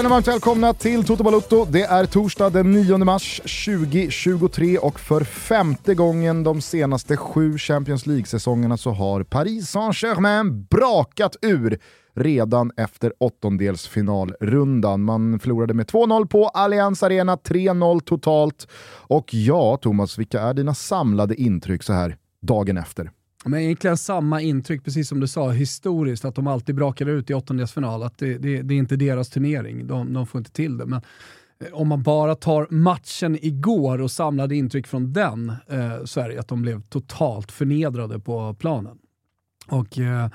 Känner varmt välkomna till Toto Balotto. Det är torsdag den 9 mars 2023 och för femte gången de senaste sju Champions League-säsongerna så har Paris Saint-Germain brakat ur redan efter åttondelsfinalrundan. Man förlorade med 2-0 på Allianz Arena, 3-0 totalt. Och ja, Thomas, vilka är dina samlade intryck så här dagen efter? Men egentligen samma intryck, precis som du sa, historiskt, att de alltid brakar ut i åttondelsfinal. Att det, det, det är inte deras turnering, de, de, får inte till det. Men eh, om man bara tar matchen igår och samlade intryck från den, eh, så är det att de blev totalt förnedrade på planen. Och Eh,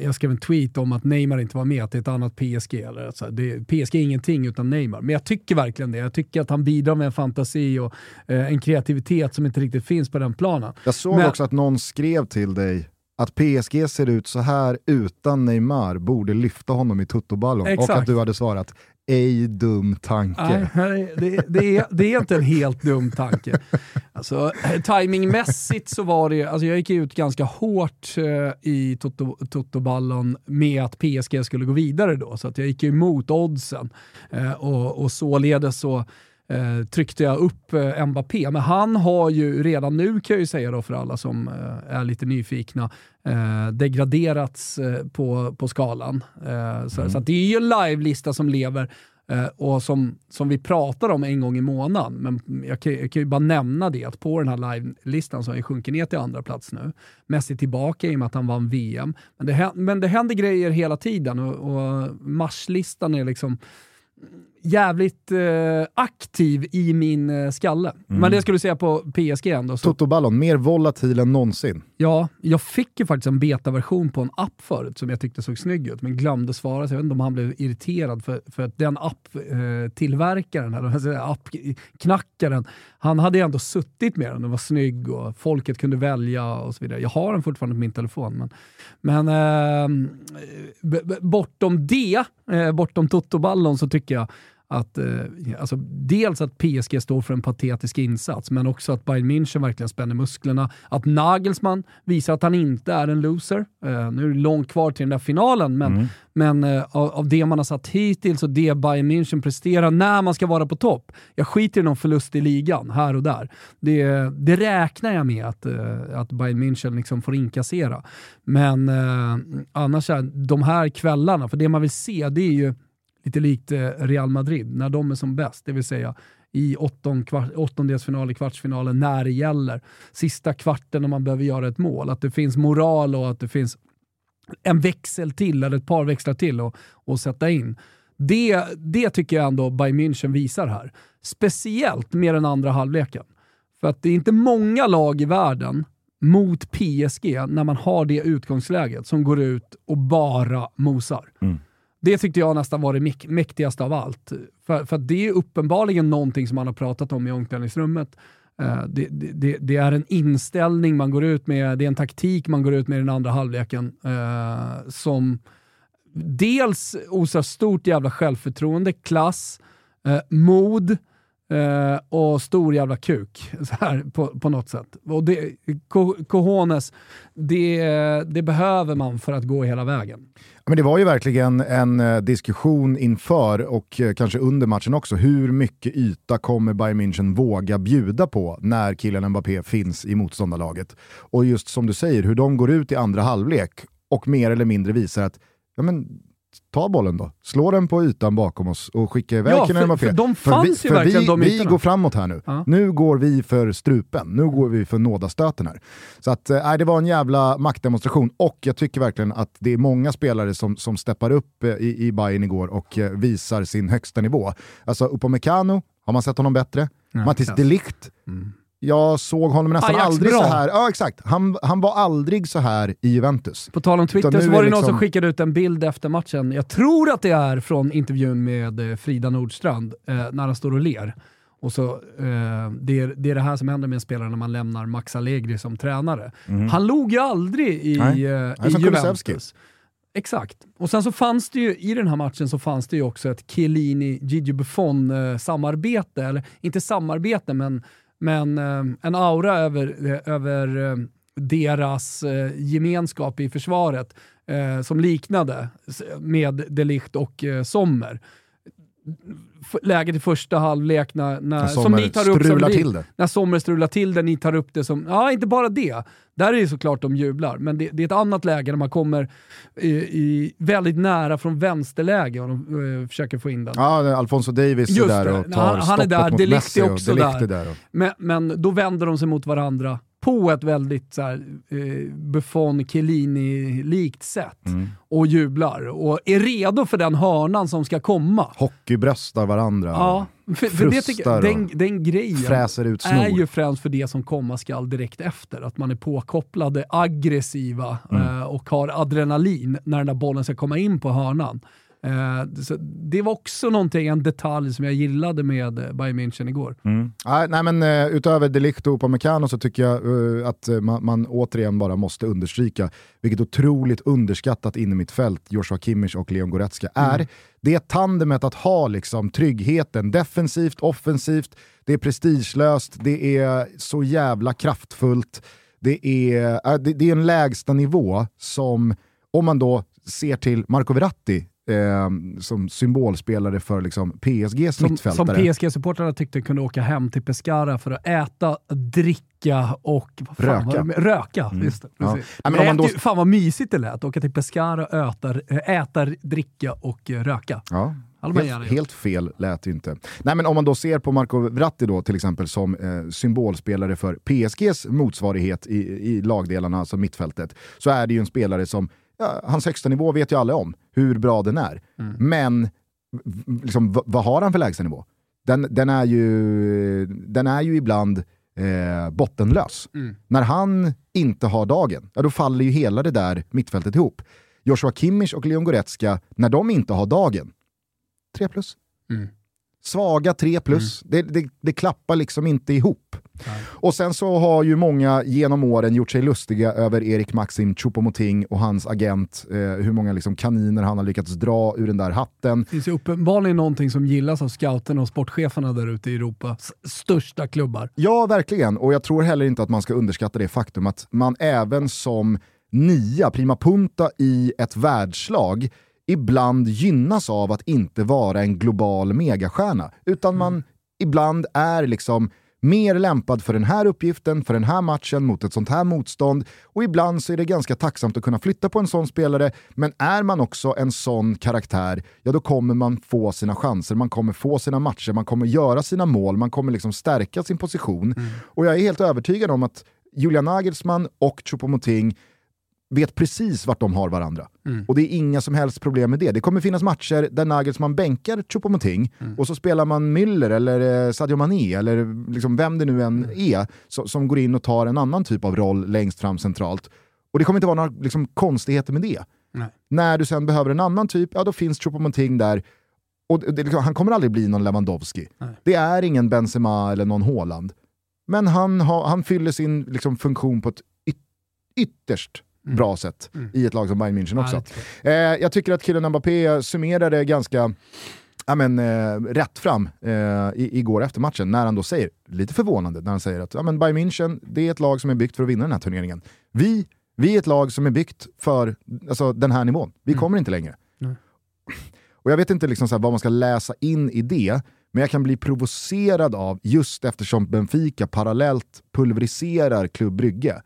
jag skrev en tweet om att Neymar inte var med, att det är ett annat PSG. Eller så det, PSG är ingenting utan Neymar. Men jag tycker verkligen det. Jag tycker att han bidrar med en fantasi och eh, en kreativitet som inte riktigt finns på den planen. Jag såg Men, också att någon skrev till dig att PSG ser ut så här utan Neymar borde lyfta honom i tuttoballon och att du hade svarat ej dum tanke. Nej, det, det, är, det är inte en helt dum tanke. Alltså, timingmässigt så var det, alltså jag gick ut ganska hårt eh, i Toto, Ballon med att PSG skulle gå vidare då, så att jag gick emot oddsen. Eh, och, och således så eh, tryckte jag upp eh, Mbappé. Men han har ju redan nu, kan jag ju säga då för alla som eh, är lite nyfikna, eh, degraderats eh, på, på skalan. Eh, så, mm. så det är ju en live-lista som lever eh, och som, som vi pratar om en gång i månaden. Men jag kan, jag kan ju bara nämna det, att på den här live-listan så har han sjunkit ner till andra plats nu. Messi tillbaka i och med att han vann VM. Men det, men det händer grejer hela tiden och, och marslistan är liksom jävligt eh, aktiv i min eh, skalle. Mm. Men det skulle du säga på PSG ändå. Så. Toto Ballon, mer volatil än någonsin. Ja, jag fick ju faktiskt en betaversion på en app förut som jag tyckte såg snygg ut, men glömde svara. Så jag vet inte om han blev irriterad för, för att den apptillverkaren, eh, eller appknackaren, han hade ju ändå suttit med den och var snygg och folket kunde välja och så vidare. Jag har den fortfarande på min telefon. Men, men eh, bortom det, eh, bortom Toto-ballon så tycker jag att eh, alltså, dels att PSG står för en patetisk insats, men också att Bayern München verkligen spänner musklerna. Att Nagelsmann visar att han inte är en loser. Eh, nu är det långt kvar till den där finalen, men, mm. men eh, av, av, det man har satt hittills och det Bayern München presterar när man ska vara på topp. Jag skiter i någon förlust i ligan här och där. Det, det räknar jag med att, eh, att Bayern München liksom får inkassera. Men eh, annars, är de här kvällarna, för det man vill se det är ju lite likt eh, Real Madrid, när de är som bäst, det vill säga i åtton, kvart, åttondelsfinal, kvartsfinalen, när det gäller. Sista kvarten när man behöver göra ett mål. Att det finns moral och att det finns en växel till, eller ett par växlar till att sätta in. Det, det tycker jag ändå Bayern München visar här. Speciellt med den andra halvleken. För att det är inte många lag i världen mot PSG, när man har det utgångsläget, som går ut och bara mosar. Mm. Det tyckte jag nästan var det mäktigaste av allt. För, för det är uppenbarligen någonting som man har pratat om i omklädningsrummet. Uh, det, det, det, är en inställning man går ut med, det är en taktik man går ut med i den andra halvleken uh, som dels osar stort jävla självförtroende, klass, uh, mod, Eh, och stor jävla kuk så här, på, på något sätt. Och det, cojones, det, det behöver man för att gå hela vägen. Men det var ju verkligen en eh, diskussion inför och eh, kanske under matchen också. Hur mycket yta kommer Bayern München våga bjuda på när killen Mbappé finns i motståndarlaget? Och just som du säger, hur de går ut i andra halvlek och mer eller mindre visar att ja, men, ta bollen då. Slå den på ytan bakom oss och skicka iväg ja, Kylian Mbappé. För de fanns för vi, ju verkligen vi, de Vi går framåt här nu. Ja. Nu går vi för strupen. Nu går vi för nådastöten här. Så att, äh, det var en jävla maktdemonstration och jag tycker verkligen att det är många spelare som, som steppar upp eh, i, i Bayern igår och äh, visar sin högsta nivå. Alltså Upamecano, har man sett honom bättre? Ja, Mattis Delict, mm jag såg honom nästan Ajax aldrig bra. så här. Ja exakt, han, han var aldrig så här i Juventus. På tal om Twitter så var det liksom... någon som skickade ut en bild efter matchen, jag tror att det är från intervjun med eh, Frida Nordstrand, eh, när han står och ler. Och så, eh, det, är, det är det här som händer med en spelare när man lämnar Max Allegri som tränare. Mm. Han log ju aldrig i, Nej. Eh, i Juventus. Exakt. Och sen så fanns det ju, i den här matchen så fanns det ju också ett Chiellini-Gigi Buffon-samarbete, eller inte samarbete, men, men eh, en aura över, över eh, deras eh, gemenskap i försvaret som liknade med Delicht och Sommer läget i första halvlek när, när, som ni tar upp strular till det. När Sommer strular till det, ni tar upp det som... Ja, inte bara det. Där är det såklart de jublar, men det, det är ett annat läge när man kommer i, i väldigt nära från vänsterläge och de uh, försöker få in den. Ja, Alfonso Davis Just är där och tar han, han är där, mot Messi är också där. där men, men då vänder de sig mot varandra på ett väldigt så här, eh, Buffon Chiellini-likt sätt mm. och jublar och är redo för den hörnan som ska komma. Hockeybröstar varandra. Ja, för, för det tycker, den, den grejen fräser ut snor. är ju främst för det som komma skall direkt efter. Att man är påkopplade, aggressiva mm. eh, och har adrenalin när den där bollen ska komma in på hörnan. Eh, det var också någonting, en detalj som jag gillade med eh, Bayern München igår. Mm. Ah, nej, men, uh, utöver Delict och Upamecano så tycker jag att man, man, återigen bara måste understryka vilket otroligt underskattat innermittfält Joshua Kimmich och Leon Goretzka är. Mm. Det tandemet att ha liksom, tryggheten defensivt, offensivt, det är prestigelöst, det är så jävla kraftfullt. Det är, det, det är en lägsta nivå som, om man då ser till Marco Verratti eh, som symbolspelare för liksom PSGs som, mittfältare. Som PSG-supportrarna tyckte kunde åka hem till Pescara för att äta, dricka och röka. Vad, röka, mm. just det. Ja. Ja, men om man då... Fan vad mysigt det lät, åka till Pescara, äta, äta dricka och röka. Ja. Helt, helt, fel lät det inte. Nej, men om man då ser på Marco Verratti då, till exempel som eh, symbolspelare för PSGs motsvarighet i, i lagdelarna, alltså mittfältet, så är det ju en spelare som ja, hans högsta nivå vet ju alla om, hur bra den är. Mm. Men liksom, vad har han för lägsta nivå? Den, den, är, ju, den är ju ibland eh, bottenlös. Mm. När han inte har dagen, ja, då faller ju hela det där mittfältet ihop. Joshua Kimmich och Leon Goretzka, när de inte har dagen, 3 plus. Mm. Svaga 3 plus, mm. det, det, det, klappar liksom inte ihop. Nej. Och sen så har ju många genom åren gjort sig lustiga över Erik Maxim Choupo-Moting och hans agent, eh, hur många liksom kaniner han har lyckats dra ur den där hatten. Det finns ju uppenbarligen någonting som gillas av scouterna och sportcheferna där ute i Europas största klubbar. Ja, verkligen. Och jag tror heller inte att man ska underskatta det faktum att man även som nia, prima punta i ett världslag ibland gynnas av att inte vara en global megastjärna, utan man mm. ibland är liksom mer lämpad för den här uppgiften, för den här matchen, mot ett sånt här motstånd. Och ibland så är det ganska tacksamt att kunna flytta på en sån spelare, men är man också en sån karaktär, ja då kommer man få sina chanser, man kommer få sina matcher, man kommer göra sina mål, man kommer liksom stärka sin position. Mm. Och jag är helt övertygad om att Julian Nagelsmann och Choupo-Moting vet precis vart de har varandra. Mm. Och det är inga som helst problem med det. Det kommer finnas matcher där Nagelsmann bänkar Choupo-Moting mm. och så spelar man Müller eller eh, Sadio Mané eller liksom vem det nu än mm. är så, som går in och tar en annan typ av roll längst fram centralt. Och det kommer inte vara några liksom, konstigheter med det. Nej. När du sen behöver en annan typ, ja då finns Choupo-Moting där och det, liksom, han kommer aldrig bli någon Lewandowski. Nej. Det är ingen Benzema eller någon Haaland. Men han, ha, han fyller sin liksom, funktion på ett yt ytterst. Bra sätt mm. i ett lag som Bayern München också. Ja, eh, jag tycker att killen Mbappé summerade ganska ja, men, eh, rätt fram eh, igår efter matchen när han då säger, lite förvånande, när han säger att ja, men Bayern München det är ett lag som är byggt för att vinna den här turneringen. Vi, vi är ett lag som är byggt för alltså, den här nivån. Vi mm. kommer inte längre. Mm. Och Jag vet inte liksom så vad man ska läsa in i det, men jag kan bli provocerad av just eftersom Benfica parallellt pulveriserar Klubb Brygge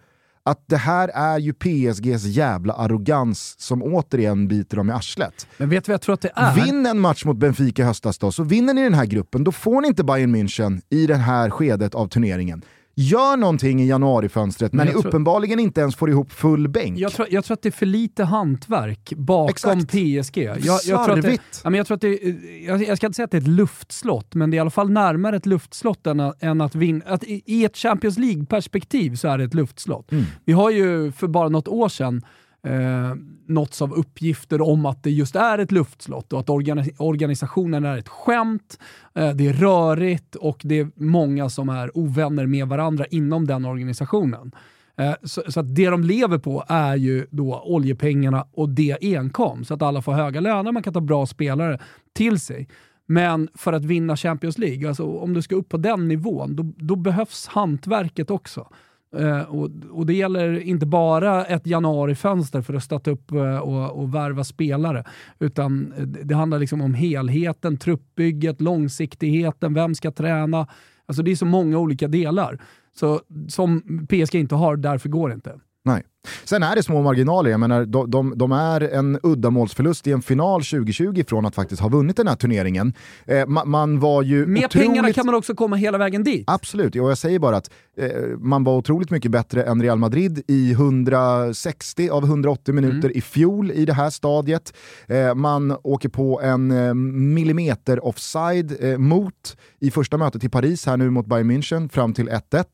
att det här är ju PSGs jävla arrogans som återigen biter dem i arslet. Men vet vad jag tror att det är? Vinn en match mot Benfica i höstas då, så vinner ni den här gruppen. Då får ni inte Bayern München i det här skedet av turneringen. Gör någonting i januarifönstret när ni tror... uppenbarligen inte ens får ihop full bänk. Jag tror, jag tror att det är för lite hantverk bakom Exakt. PSG. Jag, jag, tror att det, ja, men jag, tror att det, jag, jag, ska inte säga att det är ett luftslott, men det är i alla fall närmare ett luftslott än, än att vinna. Att I ett Champions League-perspektiv så är det ett luftslott. Mm. Vi har ju för bara något år sedan eh, nåtts av uppgifter om att det just är ett luftslott och att organi organisationen är ett skämt, eh, det är rörigt och det är många som är ovänner med varandra inom den organisationen. Eh, så, så, att det de lever på är ju då oljepengarna och det enkom. Så att alla får höga löner, man kan ta bra spelare till sig. Men för att vinna Champions League, alltså om du ska upp på den nivån, då, då behövs hantverket också. Uh, och, och, det gäller inte bara ett januarifönster för att stötta upp uh, och, och värva spelare, utan det handlar liksom om helheten, truppbygget, långsiktigheten, vem ska träna? Alltså det är så många olika delar så, som PSG inte har, därför går det inte. Nej. Sen är det små marginaler, jag menar, de, de, de, är en uddamålsförlust i en final 2020 från att faktiskt ha vunnit den här turneringen. Eh, man, man, var ju Med otroligt... pengarna kan man också komma hela vägen dit. Absolut, och jag säger bara att eh, man var otroligt mycket bättre än Real Madrid i 160 av 180 minuter mm. i fjol i det här stadiet. Eh, man åker på en eh, millimeter offside eh, mot i första mötet i Paris här nu mot Bayern München fram till 1-1.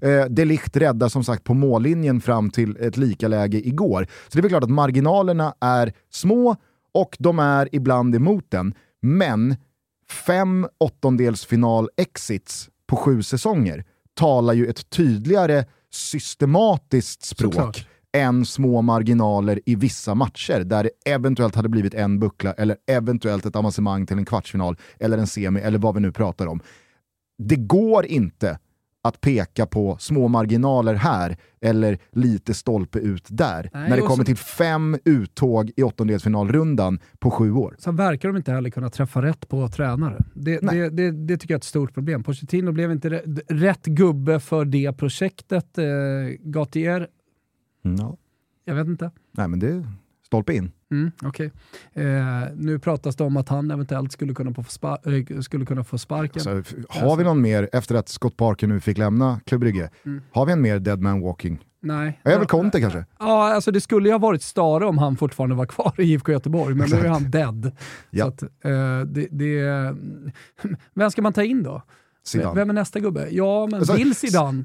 Eh, Delicht räddar som sagt på mållinjen fram till ett lika läge igår. Så det är väl klart att marginalerna är små och de är ibland emot den. Men fem åttondelsfinal-exits på sju säsonger talar ju ett tydligare systematiskt språk Såklart. än små marginaler i vissa matcher där det eventuellt hade blivit en buckla eller eventuellt ett avancemang till en kvartsfinal eller en semi eller vad vi nu pratar om. Det går inte att peka på små marginaler här eller lite stolpe ut där. Nej, när det kommer så... till fem uttåg i åttondelsfinalrundan på sju år. Så verkar de inte heller kunna träffa rätt på tränare. Det, det, det, det, tycker jag är ett stort problem. Pochettino blev inte rätt gubbe för det projektet. Eh, Gautier, no. jag vet inte. Nej men det stolpe in. Mm, okay. eh, nu pratas det om att han eventuellt skulle kunna få, spa äh, skulle kunna få sparken. Alltså, har vi någon mer, efter att Scott Parker nu fick lämna Club Brygge, mm. har vi en mer dead man walking? Nej. Är väl Conte kanske? Ja, alltså det skulle ju ha varit Stare om han fortfarande var kvar i IFK Göteborg, men nu är han dead. ja. Att, eh, det, det, vem ska man ta in då? Zidane. Vem är nästa gubbe? Ja, men alltså, vill Zidane?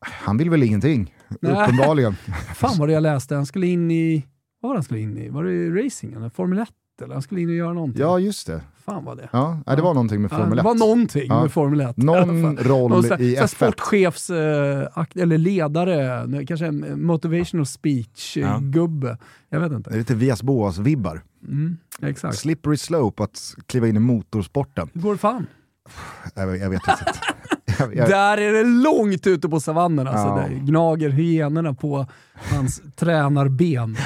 Han vill väl ingenting, uppenbarligen. Fan vad det jag läste, han skulle in i vad var han skulle in i? Var det racing eller Formel 1? Eller han skulle in och göra någonting. Ja, just det. Fan var det. Ja, det var någonting med Formel 1. det var någonting ja. med Formel 1. Någon roll så, i så F1. Sportchefs, äh, eller ledare, kanske en motivational speech-gubbe. Ja. Jag vet inte. Det är lite Vias Boas-vibbar. Mm, exakt. Slippery slope att kliva in i motorsporten. Hur går det fan? Jag, jag vet inte. Jag, jag... Där är det långt ute på savannen alltså. Ja. Där gnager hyenorna på hans tränarben.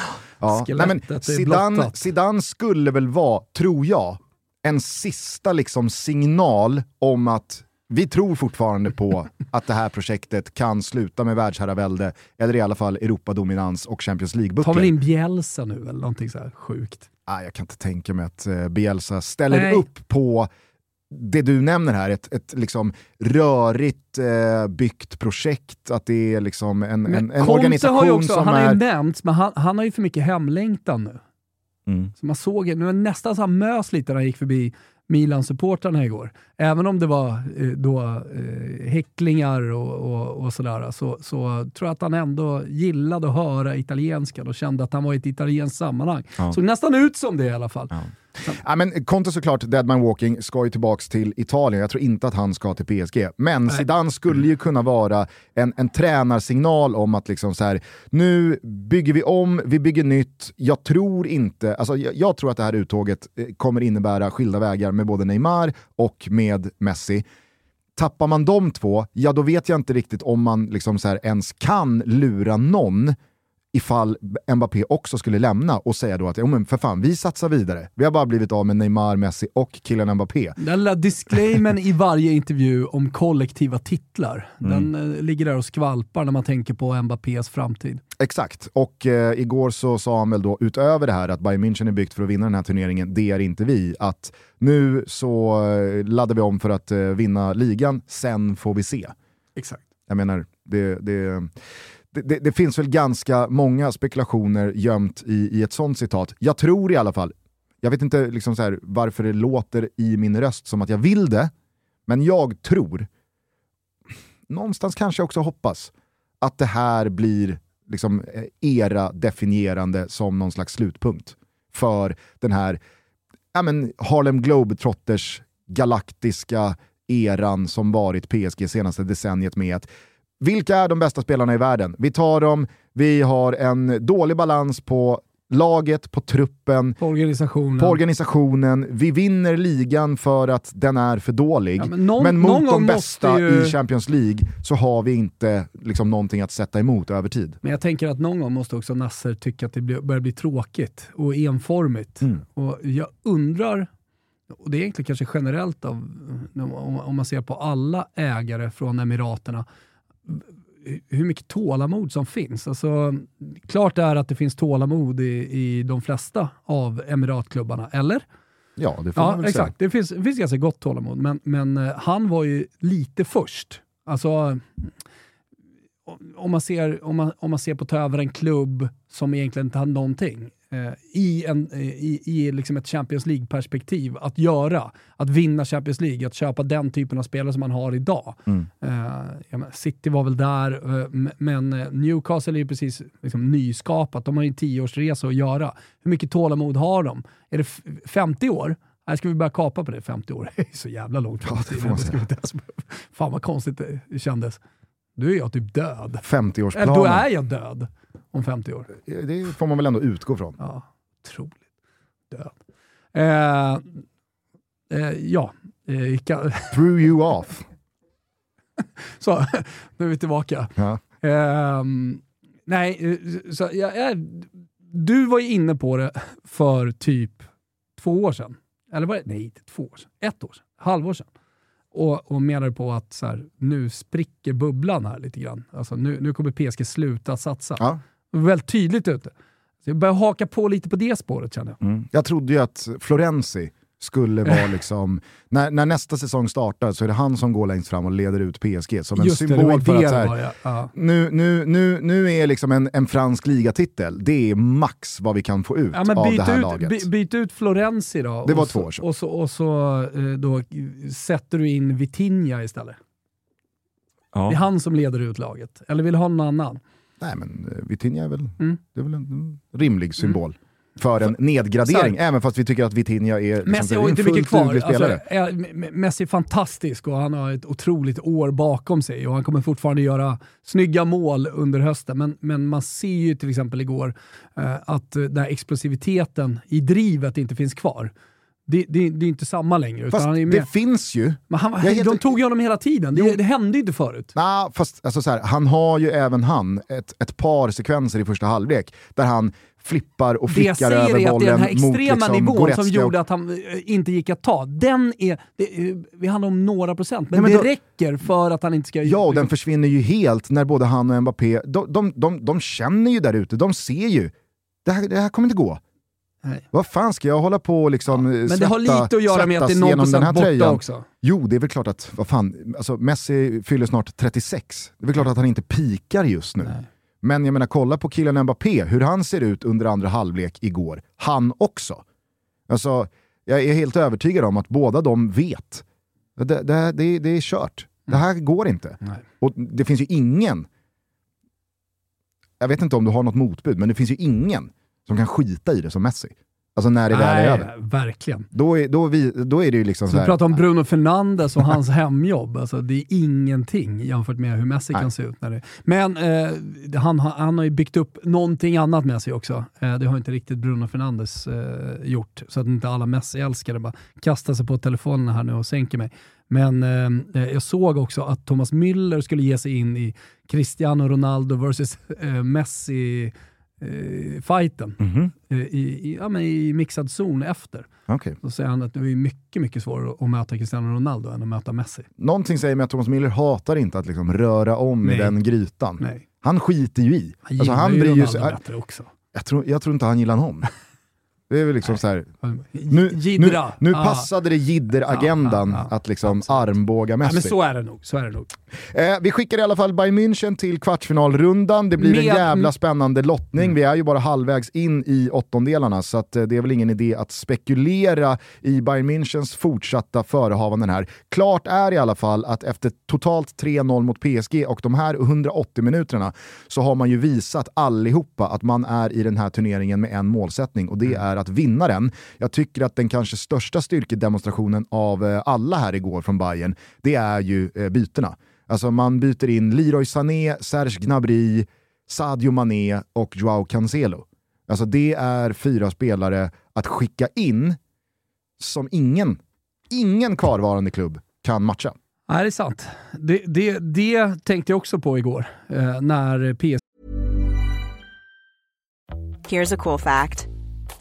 Ja. Nej, men Zidane, Zidane skulle väl vara, tror jag, en sista liksom signal om att vi tror fortfarande på att det här projektet kan sluta med världsherravälde, eller i alla fall Europadominans och Champions League-bucklor. Tar väl in Bielsa nu eller någonting så här sjukt? Ah, jag kan inte tänka mig att uh, Bielsa ställer Nej. upp på det du nämner här, ett, ett liksom rörigt eh, byggt projekt, att det är liksom en, en, en organisation har ju också, som han är... Han nämnts, men han, han har ju för mycket hemlängtan nu. Mm. Så man såg, nu var nästan så han mös lite när han gick förbi Milan-supportrarna igår. Även om det var eh, då eh, häcklingar och, och, och sådär, så, så tror jag att han ändå gillade att höra italienskan och kände att han var i ett italienskt sammanhang. Ja. Såg nästan ut som det i alla fall. Ja. Ja, men Conte såklart, Deadman Walking, ska ju tillbaka till Italien. Jag tror inte att han ska till PSG. Men Nej. Zidane skulle ju kunna vara en, en tränarsignal om att liksom så här, nu bygger vi om, vi bygger nytt. Jag tror inte, alltså jag, jag tror att det här uttåget eh, kommer innebära skilda vägar med både Neymar och med Messi. Tappar man de två, ja då vet jag inte riktigt om man liksom så här ens kan lura någon ifall Mbappé också skulle lämna och säga då att ja, men för fan, vi satsar vidare. Vi har bara blivit av med Neymar, Messi och killen Mbappé. Den lilla disclaimen i varje intervju om kollektiva titlar, mm. den eh, ligger där och skvalpar när man tänker på Mbappés framtid. Exakt, och eh, igår så sa han väl då utöver det här att Bayern München är byggt för att vinna den här turneringen, det är inte vi. Att nu så eh, laddar vi om för att eh, vinna ligan, sen får vi se. Exakt. Jag menar, det, det det, det, finns väl ganska många spekulationer gömt i, i ett sånt citat. Jag tror i alla fall, jag vet inte liksom så här, varför det låter i min röst som att jag vill det, men jag tror, någonstans kanske jag också hoppas, att det här blir liksom eh, era-definierande som någon slags slutpunkt för den här ja, men Harlem Globetrotters galaktiska eran som varit PSG senaste decenniet med att vilka är de bästa spelarna i världen? Vi tar dem, vi har en dålig balans på laget, på truppen, på organisationen. på organisationen. Vi vinner ligan för att den är för dålig. Ja, men, men någon- mot någon de bästa ju- i Champions League så har vi inte liksom, någonting att sätta emot över tid. Men jag tänker att någon gång måste också Nasser tycka att det börjar bli tråkigt och enformigt. Mm. Och jag undrar, och det är egentligen kanske generellt av, om man ser på alla ägare från Emiraterna, hur mycket tålamod som finns. Alltså, klart är att det finns tålamod i, i de flesta av Emiratklubbarna, eller? Ja, det får man Ja, väl exakt. Det finns, det finns ganska gott tålamod, men, men eh, han var ju lite först. Alltså, om man ser, om man, om man ser på att ta över en klubb som egentligen inte hade någonting i, en, eh, i, i liksom ett Champions League-perspektiv att göra, att vinna Champions League, att köpa den typen av spelare som man har idag. Mm. Eh, ja, men City var väl där, eh, m- men eh, Newcastle är ju precis liksom, nyskapat. De har ju en tioårsresa att göra. Hur mycket tålamod har de? Är det f- 50 år? Nej, ska vi börja kapa på det? 50 år? Det är så jävla långt fram i det tiden. Fan vad konstigt det kändes. Nu är jag typ död. Eller då 50-årsplanen, är jag död om 50 år. det får man väl ändå utgå från. Ja, otroligt död. Eh, eh, ja, eh, kan, Threw you off. så nu är vi tillbaka. Ja. Ehm, nej, eh, så jag, jag, du var ju inne på det för typ två år sedan. Eller var det? Nej, inte två år sedan. Ett år sedan. Halvår sedan. Och, och menade på att så här, nu spricker bubblan här lite grann. Alltså, nu, nu kommer PSG sluta satsa. Ja. Det var väldigt tydligt ute. Så jag börjar haka på lite på det spåret känner jag. Mm. Jag trodde ju att Florenzi skulle vara liksom, när, när nästa säsong startar så är det han som går längst fram och leder ut PSG som en Just det, det symbol ju för det att så det här, var, ja. Ja. nu, nu, nu, nu är liksom en, en fransk ligatitel, det är max vad vi kan få ut Ja, men av det här ut, laget. by, byt ut Florenzi då. Det var och två så, år sedan. Och så, och så eh, då sätter du in Vitinha istället. Det är han som leder ut laget. Eller vill du ha någon annan? Nej men eh, Vitinha är väl, Mm. det är väl en mm, rimlig symbol. För en nedgradering, Så även fast vi tycker att Vitinha är liksom, Messi har inte mycket kvar. Alltså, är- Messi är fantastisk och han har ett otroligt år bakom sig och han kommer fortfarande göra snygga mål under hösten. Men, men man ser ju till exempel igår eh, att den här explosiviteten i drivet inte finns kvar. Det, det, det är inte samma längre. Fast det finns ju, Men han, helt- de tog ju honom hela tiden. Det, det hände ju inte förut. nah, fast alltså så här, han har ju även han ett, ett par sekvenser i första halvlek där han flippar och Det jag flickar säger över är att det är bollen den här extrema liksom, nivån Goretzka som gjorde att han eh, inte gick att ta. Den är, det, eh, vi handlar om några procent, men, Nej, men det då- räcker för att han inte ska... Ja, och den försvinner ju helt när både han och Mbappé, de, de, de, de känner ju där ute, de ser ju, det här, det här kommer inte gå. Nej. Vad fan ska jag hålla på och liksom Men svetta, det har lite att göra med att det är svettas genom 0% den här borta tröjan? också. Jo, det är väl klart att, vad fan, alltså Messi fyller snart 36. Det är väl klart att han inte pikar just nu. Nej. Men jag menar, kolla på killen Mbappé, hur han ser ut under andra halvlek igår. Han också. Alltså, jag är helt övertygad om att båda de vet. Det, det, det, det är kört. Det här går inte. Nej. Och det finns ju ingen, jag vet inte om du har något motbud, men det finns ju ingen som kan skita i det som Messi. Alltså när det väl är över. Verkligen. Då är, då, vi, då är det ju liksom Så så här, pratar om Bruno Fernandes och hans hemjobb. Alltså, det är ingenting jämfört med hur Messi Nej. kan se ut. När det. Men eh, han, har- han har ju byggt upp någonting annat med sig också. Eh, det har inte riktigt Bruno Fernandes eh, gjort. Så att inte alla Messi-älskare bara kastar sig på telefonen här nu och sänker mig. Men eh, jag såg också att Thomas Müller skulle ge sig in i Cristiano Ronaldo versus eh, Messi eh, fighten Mhm, eh, i, i, ja, men i mixad zon efter. okej. Då säger han att det är mycket, mycket svårare att möta Cristiano Ronaldo än att möta Messi. Någonting säger mig att Thomas Müller hatar inte att liksom röra om Nej. i den grytan. Nej. Han skiter ju i. Han Alltså, han ju bryr Ronaldo sig. Jag tror, jag tror inte han gillar honom. Det är väl liksom så här, nu, nu, nu passade det jidderagendan att liksom armbåga Messi. men så är det nog. Så är det nog. Eh, vi skickar i alla fall Bayern München till kvartsfinalrundan. Det blir en Med- jävla mm. spännande lottning. Mm. Vi är ju bara halvvägs in i åttondelarna så att, eh, det är väl ingen idé att spekulera i Bayern Münchens fortsatta förehavanden här. Klart är i alla fall att efter totalt 3-0 mot PSG och de här 180 minuterna så har man ju visat allihopa att man är i den här turneringen med en målsättning och det är att vinna den. Jag tycker att den kanske största styrkedemonstrationen av eh, alla här igår från Bayern, det är ju eh, bytena. Alltså man byter in Leroy Sané, Serge Gnabry, Sadio Mané och Joao Cancelo. Alltså det är fyra spelare att skicka in som ingen, ingen kvarvarande klubb kan matcha. Nej, det är sant. Det, det, det tänkte jag också på igår eh, när PS... Here's a cool fact.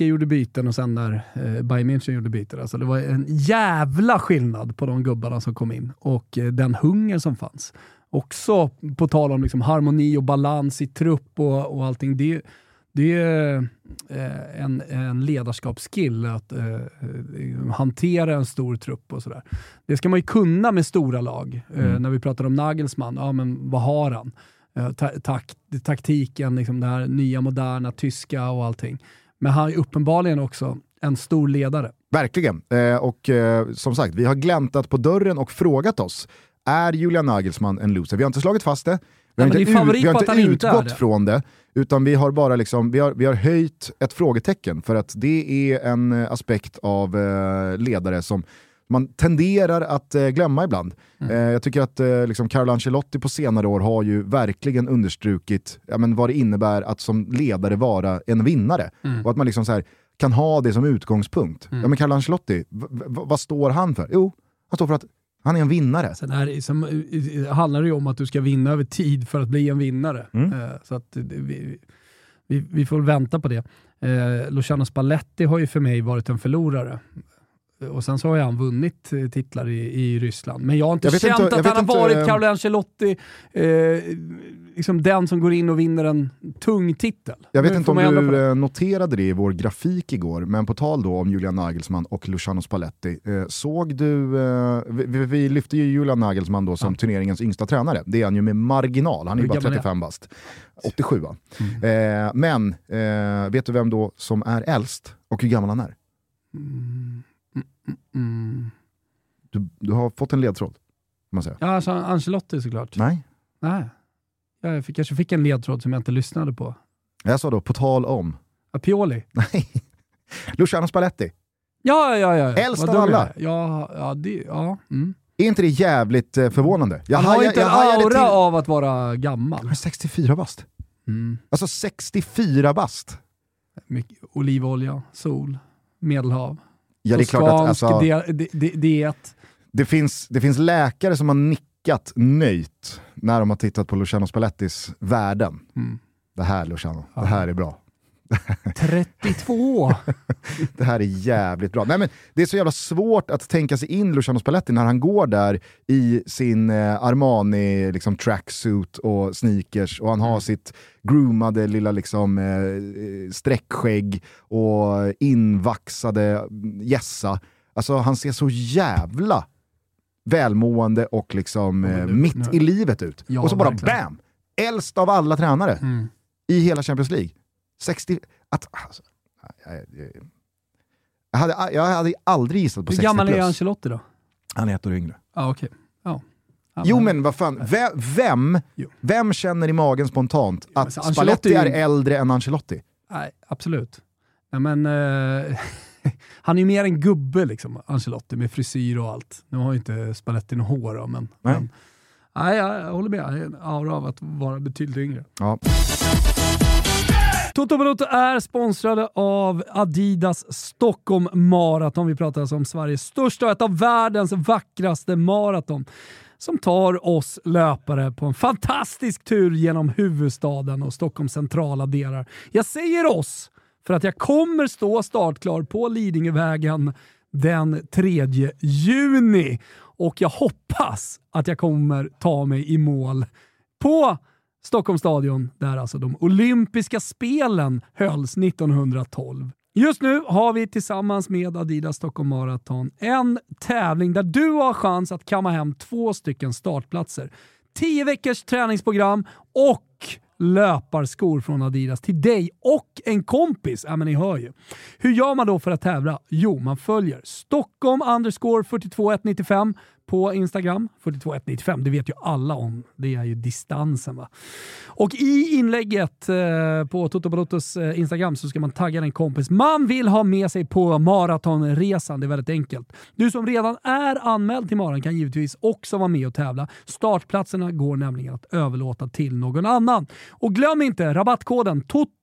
Gjorde byten och sen när eh, Bayern München gjorde byten. Alltså det var en jävla skillnad på de gubbarna som kom in och eh, den hunger som fanns. Också på tal om liksom harmoni och balans i trupp och, och allting. Det, det är eh, en, en ledarskapsskill att eh, hantera en stor trupp och sådär. Det ska man ju kunna med stora lag. Eh, mm. När vi pratar om Nagelsmann, ja men vad har han? Eh, ta, tak, taktiken, liksom det här nya moderna tyska och allting. Men han är uppenbarligen också en stor ledare. Verkligen. Eh, och eh, som sagt, vi har gläntat på dörren och frågat oss, är Julian Nagelsmann en loser? Vi har inte slagit fast det, vi har ja, inte, ut, vi har inte utgått det. från det, utan vi har bara liksom, vi har, vi har höjt ett frågetecken för att det är en eh, aspekt av eh, ledare som man tenderar att eh, glömma ibland. Mm. Eh, jag tycker att eh, liksom Carlo Ancelotti på senare år har ju verkligen understrukit ja, men vad det innebär att som ledare vara en vinnare. Mm. Och att man liksom så här, kan ha det som utgångspunkt. Mm. Ja, men Carlo Ancelotti, vad står han för? Jo, han står för att han är en vinnare. Sen är det, som, handlar det ju om att du ska vinna över tid för att bli en vinnare. Mm. Eh, så att vi, vi, vi, får vänta på det. Eh, Luciano Spalletti har ju för mig varit en förlorare. Och sen så har han vunnit eh, titlar i, i Ryssland. Men jag har inte jag känt inte, att han har varit Carlo Ancelotti, eh, liksom den som går in och vinner en tung titel. Jag vet inte om du eh, noterade det i vår grafik igår, men på tal då om Julian Nagelsmann och Luciano Spalletti. Eh, såg du, eh, vi, vi, lyfte ju Julian Nagelsmann då som ja. turneringens yngsta tränare. Det är han ju med marginal, han är ju bara 35 bast. 87 va? Mm. Eh, men, vet du vem då som är äldst och hur gammal han är? Mm. Mm. Du, du har fått en ledtråd, man säga. Ja, alltså Ancelotti såklart. Nej. Nej. Jag fick, kanske fick en ledtråd som jag inte lyssnade på. Jag sa då, på tal om. Apioli? Nej. Luciano Spalletti. Ja, ja, ja. Äldst av alla. Ja, ja, det, ja. Mm. Är inte det jävligt eh, förvånande? Jag Han har inte en aura till... av att vara gammal. Han är 64 bast. Mm. Alltså 64 bast. Mycket olivolja, sol, medelhav. Ja, det är klart att, alltså, diet. Det finns, det finns läkare som har nickat nöjt när de har tittat på Luciano Spallettis värden. Mm. Det här Luciano, ja. det här är bra. 32! det här är jävligt bra. Nej, men det är så jävla svårt att tänka sig in Luciano Spalletti när han går där i sin eh, Armani liksom, tracksuit och sneakers och han har mm. sitt groomade lilla liksom, eh, streckskägg och invaxade gässa. Alltså han ser så jävla välmående och liksom eh, mitt i livet ut. Ja, och så bara verkligen. bam! Äldst av alla tränare mm. i hela Champions League. 60... Att, alltså, jag, jag, jag, hade, jag hade aldrig gissat på 60 plus. Hur gammal är Ancelotti då? Han är ett år yngre. Ah, okay. ja. Ja, Jo men vad fan, vem, vem, Jo. vem känner i magen spontant men att Ancelotti Spalletti är äldre än Ancelotti? Nej, absolut. Nej, men, eh, han är ju mer en gubbe, liksom, Ancelotti, med frisyr och allt. Nu har ju inte Spalletti något hår, då, men, Nej. men nej, jag, jag håller med. En aura av att vara betydligt yngre. Ja. Toto Balotto är sponsrade av Adidas Stockholm Marathon. Vi pratar alltså om Sveriges största och ett av världens vackraste maraton som tar oss löpare på en fantastisk tur genom huvudstaden och Stockholms centrala delar. Jag säger oss för att jag kommer stå startklar på Lidingövägen den 3 juni och jag hoppas att jag kommer ta mig i mål på Stockholms stadion där alltså de olympiska spelen hölls 1912. Just nu har vi tillsammans med Adidas Stockholm Marathon en tävling där du har chans att kamma hem två stycken startplatser. 10 veckors träningsprogram och löparskor från Adidas till dig och en kompis. Ja, men ni hör ju. Hur gör man då för att tävla? Jo, man följer Stockholm underscore 42195 på Instagram. 42195, det vet ju alla om. Det är ju distansen. va? Och i inlägget eh, på Toto Balottos eh, Instagram så ska man tagga en kompis man vill ha med sig på maratonresan. Det är väldigt enkelt. Du som redan är anmäld till maran kan givetvis också vara med och tävla. Startplatserna går nämligen att överlåta till någon annan. Och glöm inte rabattkoden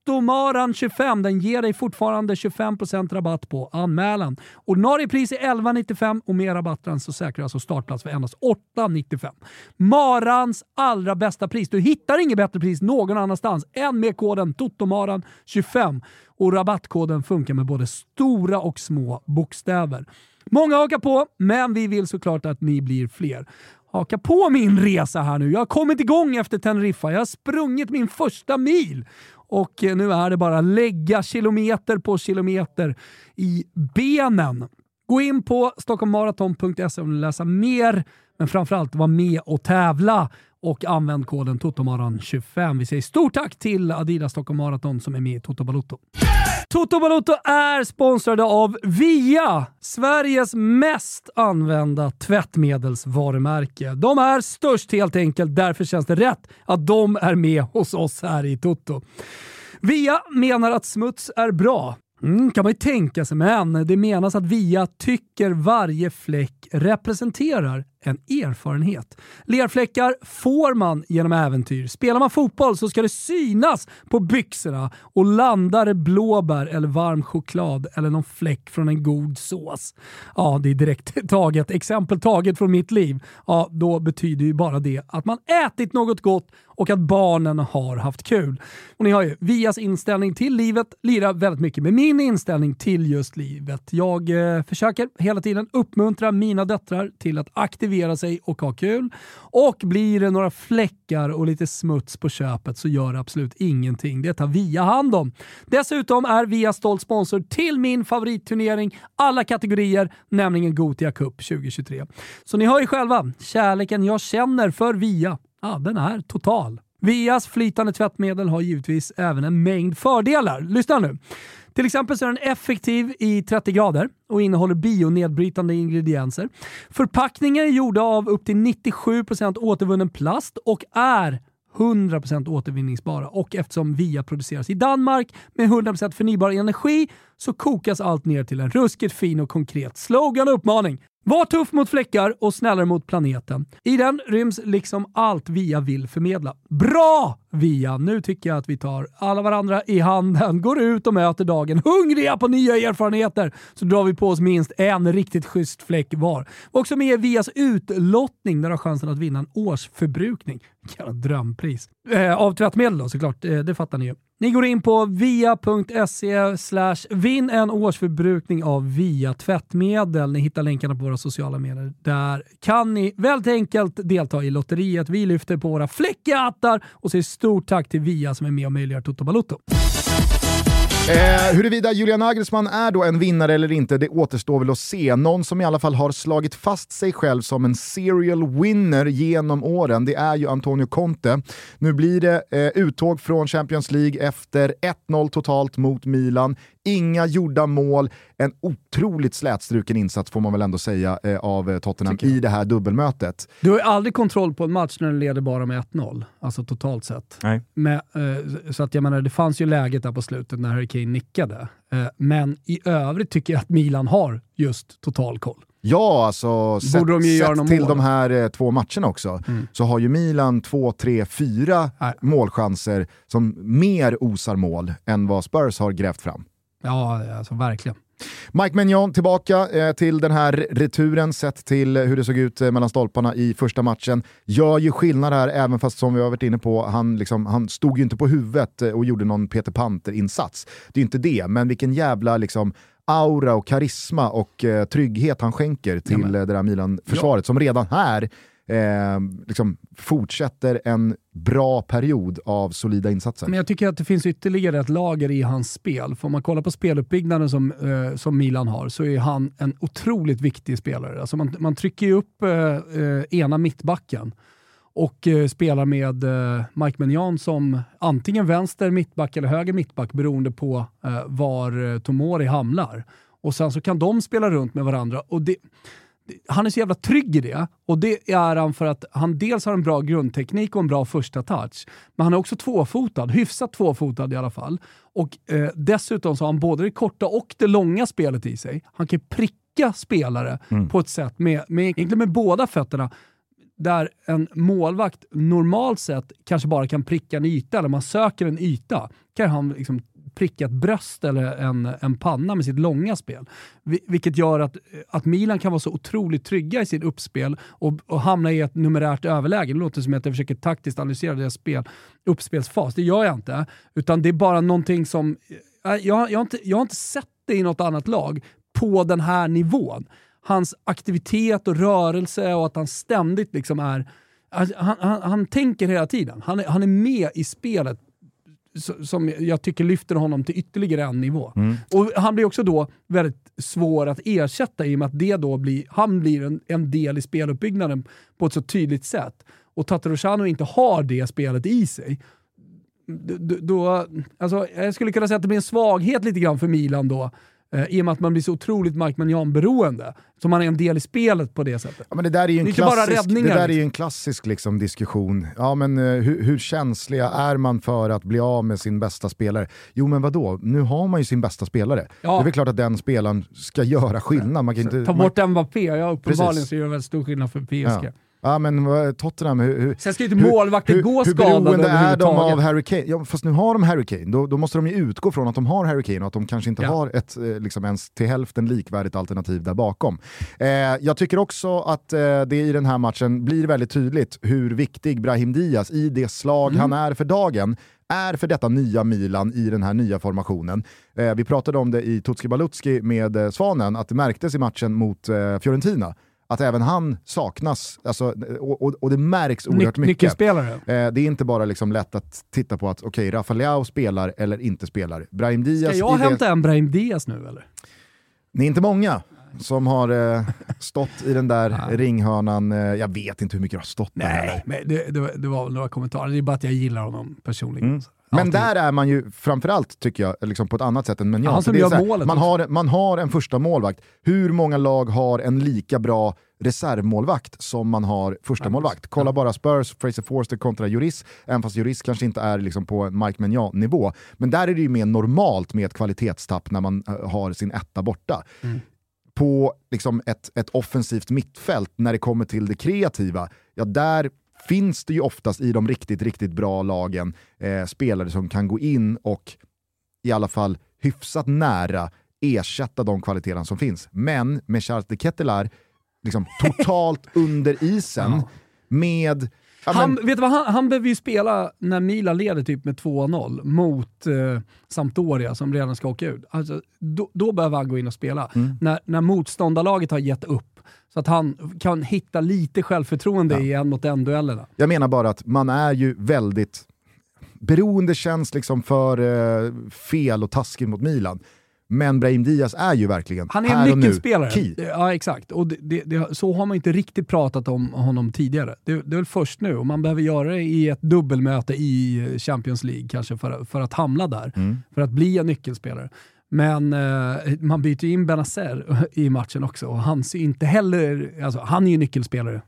TOTOMARAN25. Den ger dig fortfarande 25% rabatt på anmälan. Ordinarie pris är 11,95 och med rabatten så säkrar du alltså startplats för endast 8,95. Marans allra bästa pris. Du hittar inget bättre pris någon annanstans än med koden TOTOMARAN25. Och rabattkoden funkar med både stora och små bokstäver. Många hakar på, men vi vill såklart att ni blir fler. Haka på min resa här nu. Jag har kommit igång efter Teneriffa. Jag har sprungit min första mil. Och eh, nu är det bara lägga kilometer på kilometer i benen. Gå in på stockholmmaraton.se om du vill läsa mer, men framförallt var med och tävla och använd koden TOTOMARAN25. Vi säger stort tack till Adidas Stockholm Marathon som är med i Toto Balotto. Toto Balotto är sponsrade av Via, Sveriges mest använda tvättmedelsvarumärke. De är störst helt enkelt, därför känns det rätt att de är med hos oss här i Toto. Via menar att smuts är bra. Mm, kan man ju tänka sig, men det menas att Via tycker varje fläck representerar en erfarenhet. Lerfläckar får man genom äventyr. Spelar man fotboll så ska det synas på byxorna och landar det blåbär eller varm choklad eller någon fläck från en god sås. Ja, det är direkt taget, exempel taget från mitt liv. Ja, då betyder ju bara det att man ätit något gott och att barnen har haft kul. Och ni har ju Vias inställning till livet lirar väldigt mycket med min inställning till just livet. Jag eh, försöker hela tiden uppmuntra mina döttrar till att aktivera sig och ha kul. Och blir det några fläckar och lite smuts på köpet så gör det absolut ingenting. Det tar Via hand om. Dessutom är Via stolt sponsor till min favoritturnering alla kategorier, nämligen Gotia Cup 2023. Så ni hör ju själva, kärleken jag känner för Via, ja, den är total. Vias flytande tvättmedel har givetvis även en mängd fördelar. Lyssna nu. Till exempel så är den effektiv i 30 grader och innehåller bionedbrytande ingredienser. Förpackningar är gjorda av upp till 97% återvunnen plast och är 100% återvinningsbara och eftersom VIA produceras i Danmark med 100% förnybar energi så kokas allt ner till en ruskigt fin och konkret slogan och uppmaning. Var tuff mot fläckar och snällare mot planeten. I den ryms liksom allt VIA vill förmedla. Bra VIA! Nu tycker jag att vi tar alla varandra i handen, går ut och möter dagen hungriga på nya erfarenheter. Så drar vi på oss minst en riktigt schysst fläck var. Också med VIAs utlottning där du har chansen att vinna en årsförbrukning. Jävla drömpris. Eh, av tvättmedel då såklart, eh, det fattar ni ju. Ni går in på via.se slash vinn en årsförbrukning av VIA tvättmedel. Ni hittar länkarna på våra sociala medier. Där kan ni väldigt enkelt delta i lotteriet. Vi lyfter på våra fläckiga hattar och säger stort tack till VIA som är med och möjliggör Toto Balotto. Eh, huruvida Julian Nagelsmann är då en vinnare eller inte, det återstår väl att se. Någon som i alla fall har slagit fast sig själv som en serial winner genom åren, det är ju Antonio Conte. Nu blir det eh, uttåg från Champions League efter 1-0 totalt mot Milan. Inga gjorda mål, en otroligt slätstruken insats får man väl ändå säga eh, av eh, Tottenham i det här dubbelmötet. Du har ju aldrig kontroll på en match när den leder bara med 1-0, alltså totalt sett. Nej. Med, eh, så att jag menar, det fanns ju läget där på slutet när Harry Kane nickade. Eh, men i övrigt tycker jag att Milan har just total koll. Ja, alltså sett, sett till mål. de här eh, två matcherna också, så har ju Milan två, tre, fyra Nej. målchanser som mer osar mål än vad Spurs har grävt fram. Ja, alltså verkligen. Mike Maignan tillbaka eh, till den här returen sett till hur det såg ut eh, mellan stolparna i första matchen. Gör ju skillnad här, även fast som vi har varit inne på, han, liksom, han stod ju inte på huvudet eh, och gjorde någon Peter Panter-insats. Det är inte det, men vilken jävla liksom, aura och karisma och eh, trygghet han skänker till eh, det där Milan-försvaret som redan här eh, liksom, fortsätter en bra period av solida insatser. Men jag tycker att det finns ytterligare ett lager i hans spel. För om man kollar på speluppbyggnaden som, eh, som Milan har så är han en otroligt viktig spelare. Alltså man, man trycker ju upp eh, eh ena mittbacken och eh, spelar med eh, Mike Maignan som antingen vänster mittback eller höger mittback beroende på eh, var eh, Tomori hamnar. Och sen så kan de spela runt med varandra. Och det- han är så jävla trygg i det och det är han för att han dels har en bra grundteknik och en bra första touch. Men han är också tvåfotad, hyfsat tvåfotad i alla fall. Och eh, dessutom så har han både det korta och det långa spelet i sig. Han kan pricka spelare på ett sätt med, med, egentligen med båda fötterna där en målvakt normalt sett kanske bara kan pricka en yta, eller man söker en yta, kan han liksom prickat bröst eller en, en panna med sitt långa spel. Vilket gör att, att Milan kan vara så otroligt trygga i sitt uppspel och, och hamna i ett numerärt överläge. Det låter som att jag försöker taktiskt analysera deras spel, uppspelsfas. Det gör jag inte. Utan det är bara någonting som... Eh, jag, jag, har inte, jag har inte sett det i något annat lag på den här nivån hans aktivitet och rörelse och att han ständigt liksom är... Alltså, han, han, han tänker hela tiden. Han är, han är med i spelet som jag tycker lyfter honom till ytterligare en nivå. Och Han blir också då väldigt svår att ersätta i och med att det då blir, han blir en, en del i speluppbyggnaden på ett så tydligt sätt. Och Tatarusanu inte har det spelet i sig. Då, alltså, jag skulle kunna säga att det blir en svaghet lite grann för Milan då. Eh, I och med att man blir så otroligt Mike Maignan-beroende. Så man är en del i spelet på det sättet. Ja, men det där är ju en Det är inte bara klassisk, det räddningar, där är ju liksom. en klassisk liksom, diskussion. Ja, men, eh, hur, hur känsliga är man för att bli av med sin bästa spelare? Jo men vadå, nu har man ju sin bästa spelare. Ja. Det är väl klart att den spelaren ska göra skillnad. Man kan inte, Ta man, bort Mbappé, ja uppenbarligen Precis. så gör det väldigt stor skillnad för PSG. ja. Ja men Tottenham, hur, hur, Sen ska ju inte målvakter hur, gå hur skadade beroende är de av Harry Kane? Ja, fast nu har de Harry Kane, då, då måste de ju utgå från att de har Harry Kane och att de kanske inte Ja. har ett eh, liksom ens till hälften likvärdigt alternativ där bakom. Eh, jag tycker också att eh, det i den här matchen blir väldigt tydligt hur viktig Brahim Diaz i det slag Mm. han är för dagen är för detta nya Milan i den här nya formationen. Eh, vi pratade om det i Tutski Balutski med eh, Svanen, att det märktes i matchen mot eh, Fiorentina att även han saknas, alltså, och, och, och det märks oerhört Nyc- mycket. Nyckelspelare. Eh, det är inte bara liksom lätt att titta på att okej, Rafa Leao spelar eller inte spelar. Brahim Diaz, Ska jag det, hämta en Brahim Diaz nu eller? ni är inte många som har eh, stått i den där ringhörnan. Eh, jag vet inte hur mycket det har stått där heller. men det, det, var- det var väl några kommentarer. Det är bara att jag gillar honom personligen. Mm. Men där är man ju framförallt, tycker jag, liksom på ett annat sätt än Menjan. Han som gör målet man, har, man har en första målvakt. Hur många lag har en lika bra reservmålvakt som man har första målvakt? Kolla bara Spurs, Fraser Forster kontra Juris, även fast Juris kanske inte är liksom på en Mike Menjan-nivå. Men där är det ju mer normalt med ett kvalitetstapp när man eh, har sin etta borta. På liksom ett, ett offensivt mittfält, när det kommer till det kreativa, ja där finns det ju oftast i de riktigt, riktigt bra lagen eh, spelare som kan gå in och i alla fall hyfsat nära ersätta de kvaliteterna som finns. Men med Charles de Ketelaar liksom totalt under isen Ja. med... Ja, Han, men, vet du vad, han, han behöver ju spela när Milan leder typ med 2-0 mot eh, Sampdoria som redan ska åka ut. Alltså, då, då behöver han gå in och spela. Mm. När, när motståndarlaget har gett upp. Så att han kan hitta lite självförtroende Ja. i en mot en duellerna. jag menar bara att man är ju väldigt... Beroende känns liksom för eh, fel och taskigt mot Milan. Men Brahim Diaz är ju verkligen Han är en nyckelspelare. key. Ja, exakt. Och det, det, så har man inte riktigt pratat om honom tidigare. Det, det är väl först nu och man behöver göra det i ett dubbelmöte i Champions League kanske för, för att hamna där. Mm. För att bli en nyckelspelare. Men eh, man byter in Benazer i matchen också och han ser inte heller, alltså, han är ju nyckelspelare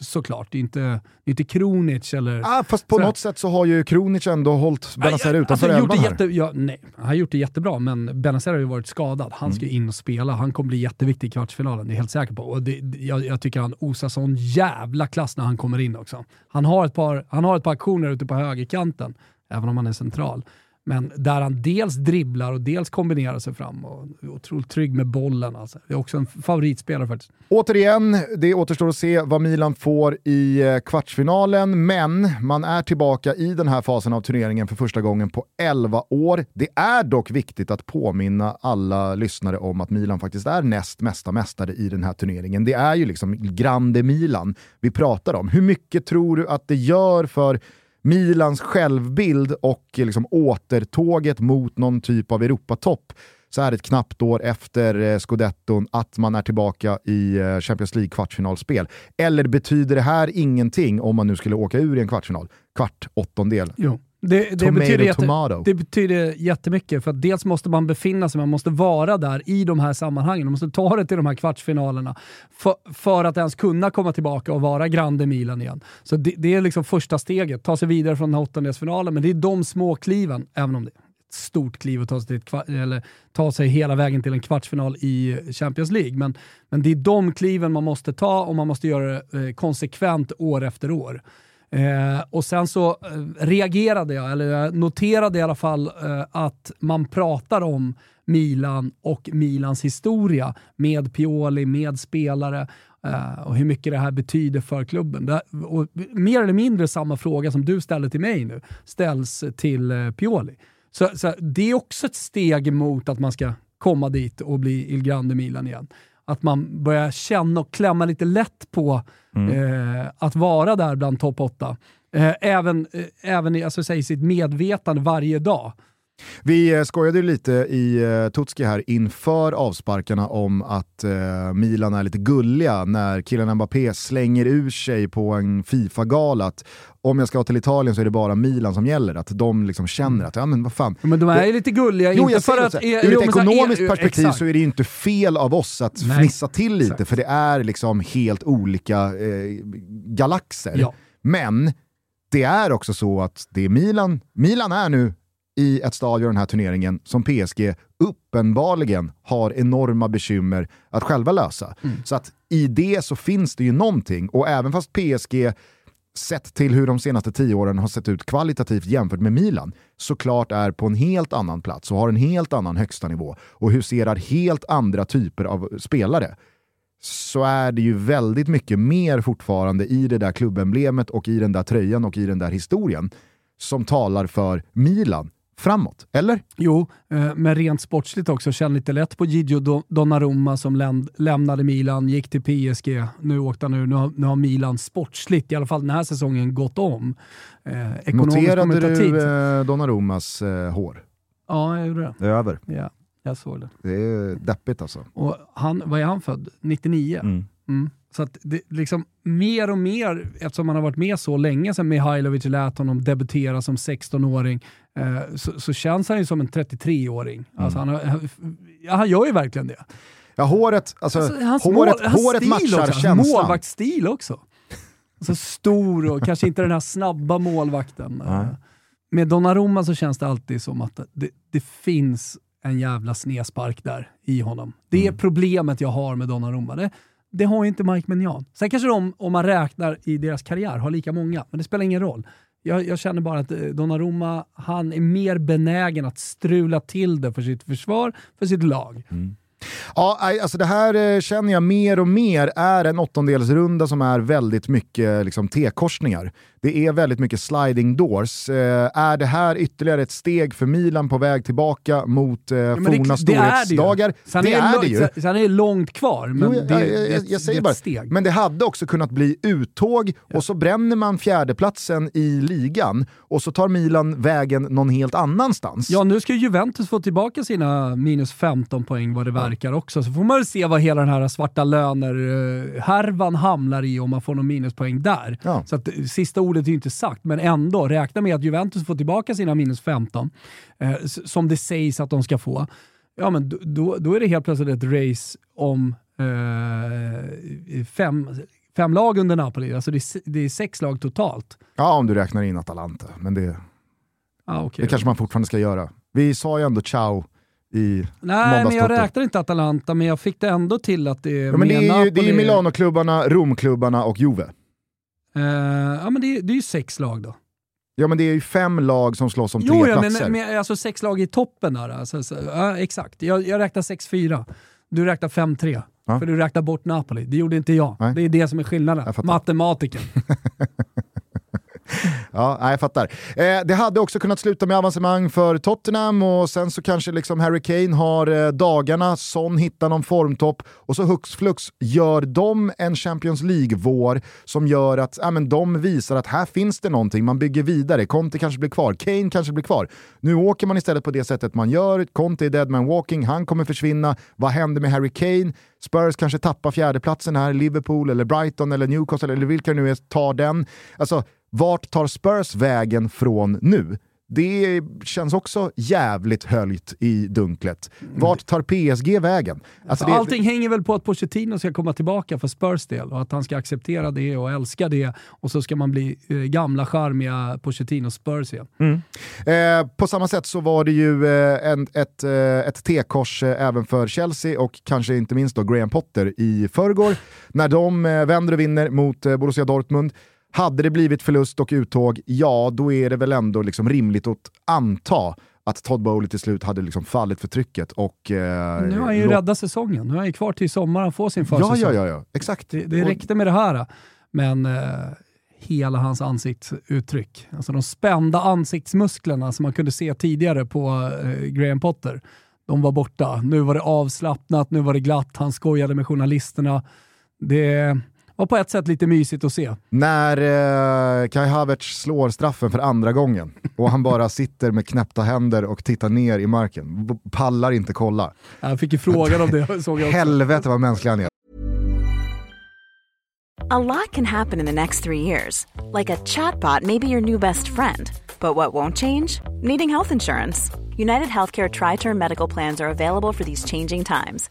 såklart. Det är inte, inte Kronic eller... Ah, fast på så. något sätt så har ju Kronic ändå hållit Benazer utanför alltså, elvan jätte, ja, nej, Han har gjort det jättebra, men Benazer har ju varit skadad. Han ska Mm. in och spela. Han kommer bli jätteviktig i kvartsfinalen, det är jag helt säker på. Och det, jag, jag tycker han osar sån jävla klass när han kommer in också. Han har ett par, han har ett par aktioner ute på högerkanten, även om han är central. Men där han dels dribblar och dels kombinerar sig fram och är otroligt trygg med bollen. Alltså. Det är också en favoritspelare faktiskt. Återigen, det återstår att se vad Milan får i eh, kvartsfinalen, men man är tillbaka i den här fasen av turneringen för första gången på 11 år. Det är dock viktigt att påminna alla lyssnare om att Milan faktiskt är näst mesta mästare i den här turneringen. Det är ju liksom Grande Milan vi pratar om. Hur mycket tror du att det gör för Milans självbild och eh, liksom återtåget mot någon typ av Europatopp så är det ett knappt år efter eh, scudetton att man är tillbaka i eh, Champions League-kvartsfinalspel. Eller betyder det här ingenting om man nu skulle åka ur i en kvartsfinal? Kvart, åttondel. Jo. Det, det, Tomato, betyder jätte, tomato. det betyder jättemycket, för att dels måste man befinna sig, man måste vara där i de här sammanhangen, man måste ta det till de här kvartsfinalerna för, för att ens kunna komma tillbaka och vara Grande Milan igen. Så det, det är liksom första steget, ta sig vidare från den här åttondelsfinalen, men det är de små kliven, även om det är ett stort kliv att ta sig, eller ta sig hela vägen till en kvartsfinal i Champions League. Men, men det är de kliven man måste ta och man måste göra det eh, konsekvent år efter år. Eh, och sen så eh, reagerade jag, eller jag noterade i alla fall eh, att man pratar om Milan och Milans historia med Pioli, med spelare eh, och hur mycket det här betyder för klubben. Det, och mer eller mindre samma fråga som du ställer till mig nu ställs till eh, Pioli. Så, så det är också ett steg mot att man ska komma dit och bli Il Grande Milan igen. Att man börjar känna och klämma lite lätt på eh, att vara där bland topp 8. Eh, även eh, även i, alltså, säg, sitt medvetande varje dag. Vi eh, skojade ju lite i eh, Tutski här inför avsparkarna om att eh, Milan är lite gulliga när killen Mbappé slänger ur sig på en Fifa-gala att om jag ska till Italien så är det bara Milan som gäller. Att de liksom känner att, ja men vad fan. Men de är ju lite gulliga, Jo, inte för att... att ur jo, ett ekonomiskt perspektiv exakt. så är det ju inte fel av oss att Nej, fnissa till lite, exakt. för det är liksom helt olika eh, galaxer. Ja. Men det är också så att det är Milan, Milan är nu i ett stadie av den här turneringen som PSG uppenbarligen har enorma bekymmer att själva lösa. Mm. Så att i det så finns det ju någonting, och även fast PSG sett till hur de senaste tio åren har sett ut kvalitativt jämfört med Milan, såklart är på en helt annan plats och har en helt annan högsta nivå och huserar helt andra typer av spelare, så är det ju väldigt mycket mer fortfarande i det där klubbemblemet och i den där tröjan och i den där historien som talar för Milan framåt, eller? Jo, eh, men rent sportsligt också. Känn lite lätt på Gigio Do- Donnarumma som läm- lämnade Milan, gick till PSG. Nu åkte han ur. Nu har, nu har Milan sportsligt, i alla fall den här säsongen, gått om. Eh, Noterade du eh, Donnarummas eh, hår? Ja, jag gjorde det. Över. Ja, jag såg det. Det är deppigt alltså. Och han, vad är han född? 99? Mm. Mm. Så att det liksom mer och mer, eftersom han har varit med så länge sedan Mihailovic lät honom debutera som 16-åring, eh, så, så känns han ju som en 33-åring. Alltså han, ja, han gör ju verkligen det. Ja, håret, alltså, Alltså, håret, mål, håret matchar också, känslan. Målvaktsstil också. Alltså stor och kanske inte den här snabba målvakten. Nej. Med Donnarumma så känns det alltid som att det, det finns en jävla snespark där i honom. Det är Mm. problemet jag har med Donnarumma. Det, det har ju inte Mike Mignon. Sen kanske de, om man räknar i deras karriär, har lika många, men det spelar ingen roll. Jag, jag känner bara att eh, Donnarumma, han är mer benägen att strula till det för sitt försvar, för sitt lag. Mm. Ja, alltså det här eh, känner jag mer och mer är en åttondelsrunda som är väldigt mycket liksom, T-korsningar. Det är väldigt mycket sliding doors. Eh, är det här ytterligare ett steg för Milan på väg tillbaka mot eh, det- forna det är det ju. storhetsdagar? Sen det är, det ju. Sen, är det långt kvar, men Jo, det, jag, jag, det, jag, det, jag säger bara, ett steg. men det hade också kunnat bli uttåg och så bränner man fjärdeplatsen i ligan och så tar Milan vägen någon helt annanstans. Ja, nu ska ju Juventus få tillbaka sina minus 15 poäng vad det verkar också. Så får man väl se vad hela den här svarta löner-härvan hamnar i om man får någon minuspoäng där. Ja. Så att, eh, sista ordet är ju inte sagt, men ändå, räkna med att Juventus får tillbaka sina minus 15, eh, som det sägs att de ska få. ja, men då, då är det helt plötsligt ett race om eh, fem, fem lag under Napoli. Alltså det är, det är sex lag totalt. Ja, om du räknar in Atalanta. Men det, ah, okay. det kanske man fortfarande ska göra. Vi sa ju ändå ciao i Nej, men jag räknar inte Atalanta, men jag fick det ändå till att det är ja, men Det är ju, det är ju Milano-klubbarna, Rom-klubbarna och Juve. Uh, ja, men det, det är ju sex lag då. Ja men det är ju fem lag som slåss om jo, tre ja, platser. Men, men, alltså sex lag i toppen där. Alltså, så, ja, exakt, jag, jag räknar 6-4. Du räknar 5-3. Ja. För du räknar bort Napoli. Det gjorde inte jag. Nej. Det är det som är skillnaden. Matematiken. ja, jag fattar. Eh, det hade också kunnat sluta med avancemang för Tottenham och sen så kanske liksom Harry Kane har eh, dagarna, Son hittar någon formtopp och så hux flux gör de en Champions League-vår som gör att äh, men de visar att här finns det någonting, man bygger vidare, Conte kanske blir kvar, Kane kanske blir kvar. Nu åker man istället på det sättet man gör, Conte är dead man walking, han kommer försvinna, vad händer med Harry Kane? Spurs kanske tappar fjärdeplatsen här, Liverpool eller Brighton eller Newcastle eller vilka det nu är tar den. Alltså, vart tar Spurs vägen från nu? Det känns också jävligt höljt i dunklet. Vart tar PSG vägen? Alltså det... Allting hänger väl på att Pochettino ska komma tillbaka för Spurs del och att han ska acceptera det och älska det och så ska man bli eh, gamla charmiga Pochettino Spurs igen. Mm. Eh, på samma sätt så var det ju eh, en, ett, eh, ett T-kors eh, även för Chelsea och kanske inte minst då Graham Potter i förrgår när de eh, vänder och vinner mot Borussia Dortmund. Hade det blivit förlust och uttåg, ja då är det väl ändå liksom rimligt att anta att Todd Bowley till slut hade liksom fallit för trycket. Och, eh, nu har han ju räddat säsongen. Nu är han ju kvar till sommaren och får sin försäsong. Ja, ja, ja, ja. exakt. Det, det räckte med det här. Men eh, hela hans ansiktsuttryck, alltså de spända ansiktsmusklerna som man kunde se tidigare på eh, Graham Potter, de var borta. Nu var det avslappnat, nu var det glatt, han skojade med journalisterna. Det, var på ett sätt lite mysigt att se. När eh, Kai Havertz slår straffen för andra gången och han bara sitter med knäppta händer och tittar ner i marken. Pallar inte kolla. Jag fick ju frågan om det. Såg jag Helvete vad mänsklig han är. A lot can happen in the next three years. Like a chatbot may be your new best friend. But what won't change? Needing health insurance. United Healthcare Tri-Term Medical Plans are available for these changing times.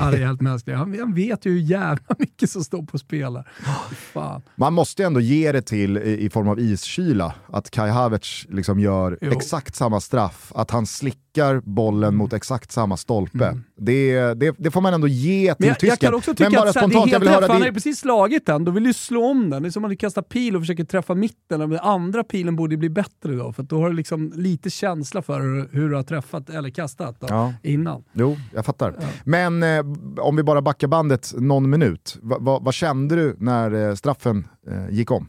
han är helt mänsklig. Han, vet ju hur jävla mycket som står på spel. Man måste ändå ge det till i, form av iskyla, att Kai Havertz liksom gör jo. exakt samma straff, att han slickar bollen mm. mot exakt samma stolpe. Mm. Det, det, det, får man ändå ge till tysken. Jag kan också tycka Men bara att spontant, det är helt rätt, han har ju precis slagit den, då vill du slå om den. Det är som att man kastar pil och försöker träffa mitten, den andra pilen borde bli bättre då, för då har du liksom lite känsla för hur du har träffat eller kastat då, ja. innan. Jo, jag fattar. Ja. Men eh, om vi bara backar bandet någon minut, va, va, vad kände du när eh, straffen eh, gick om?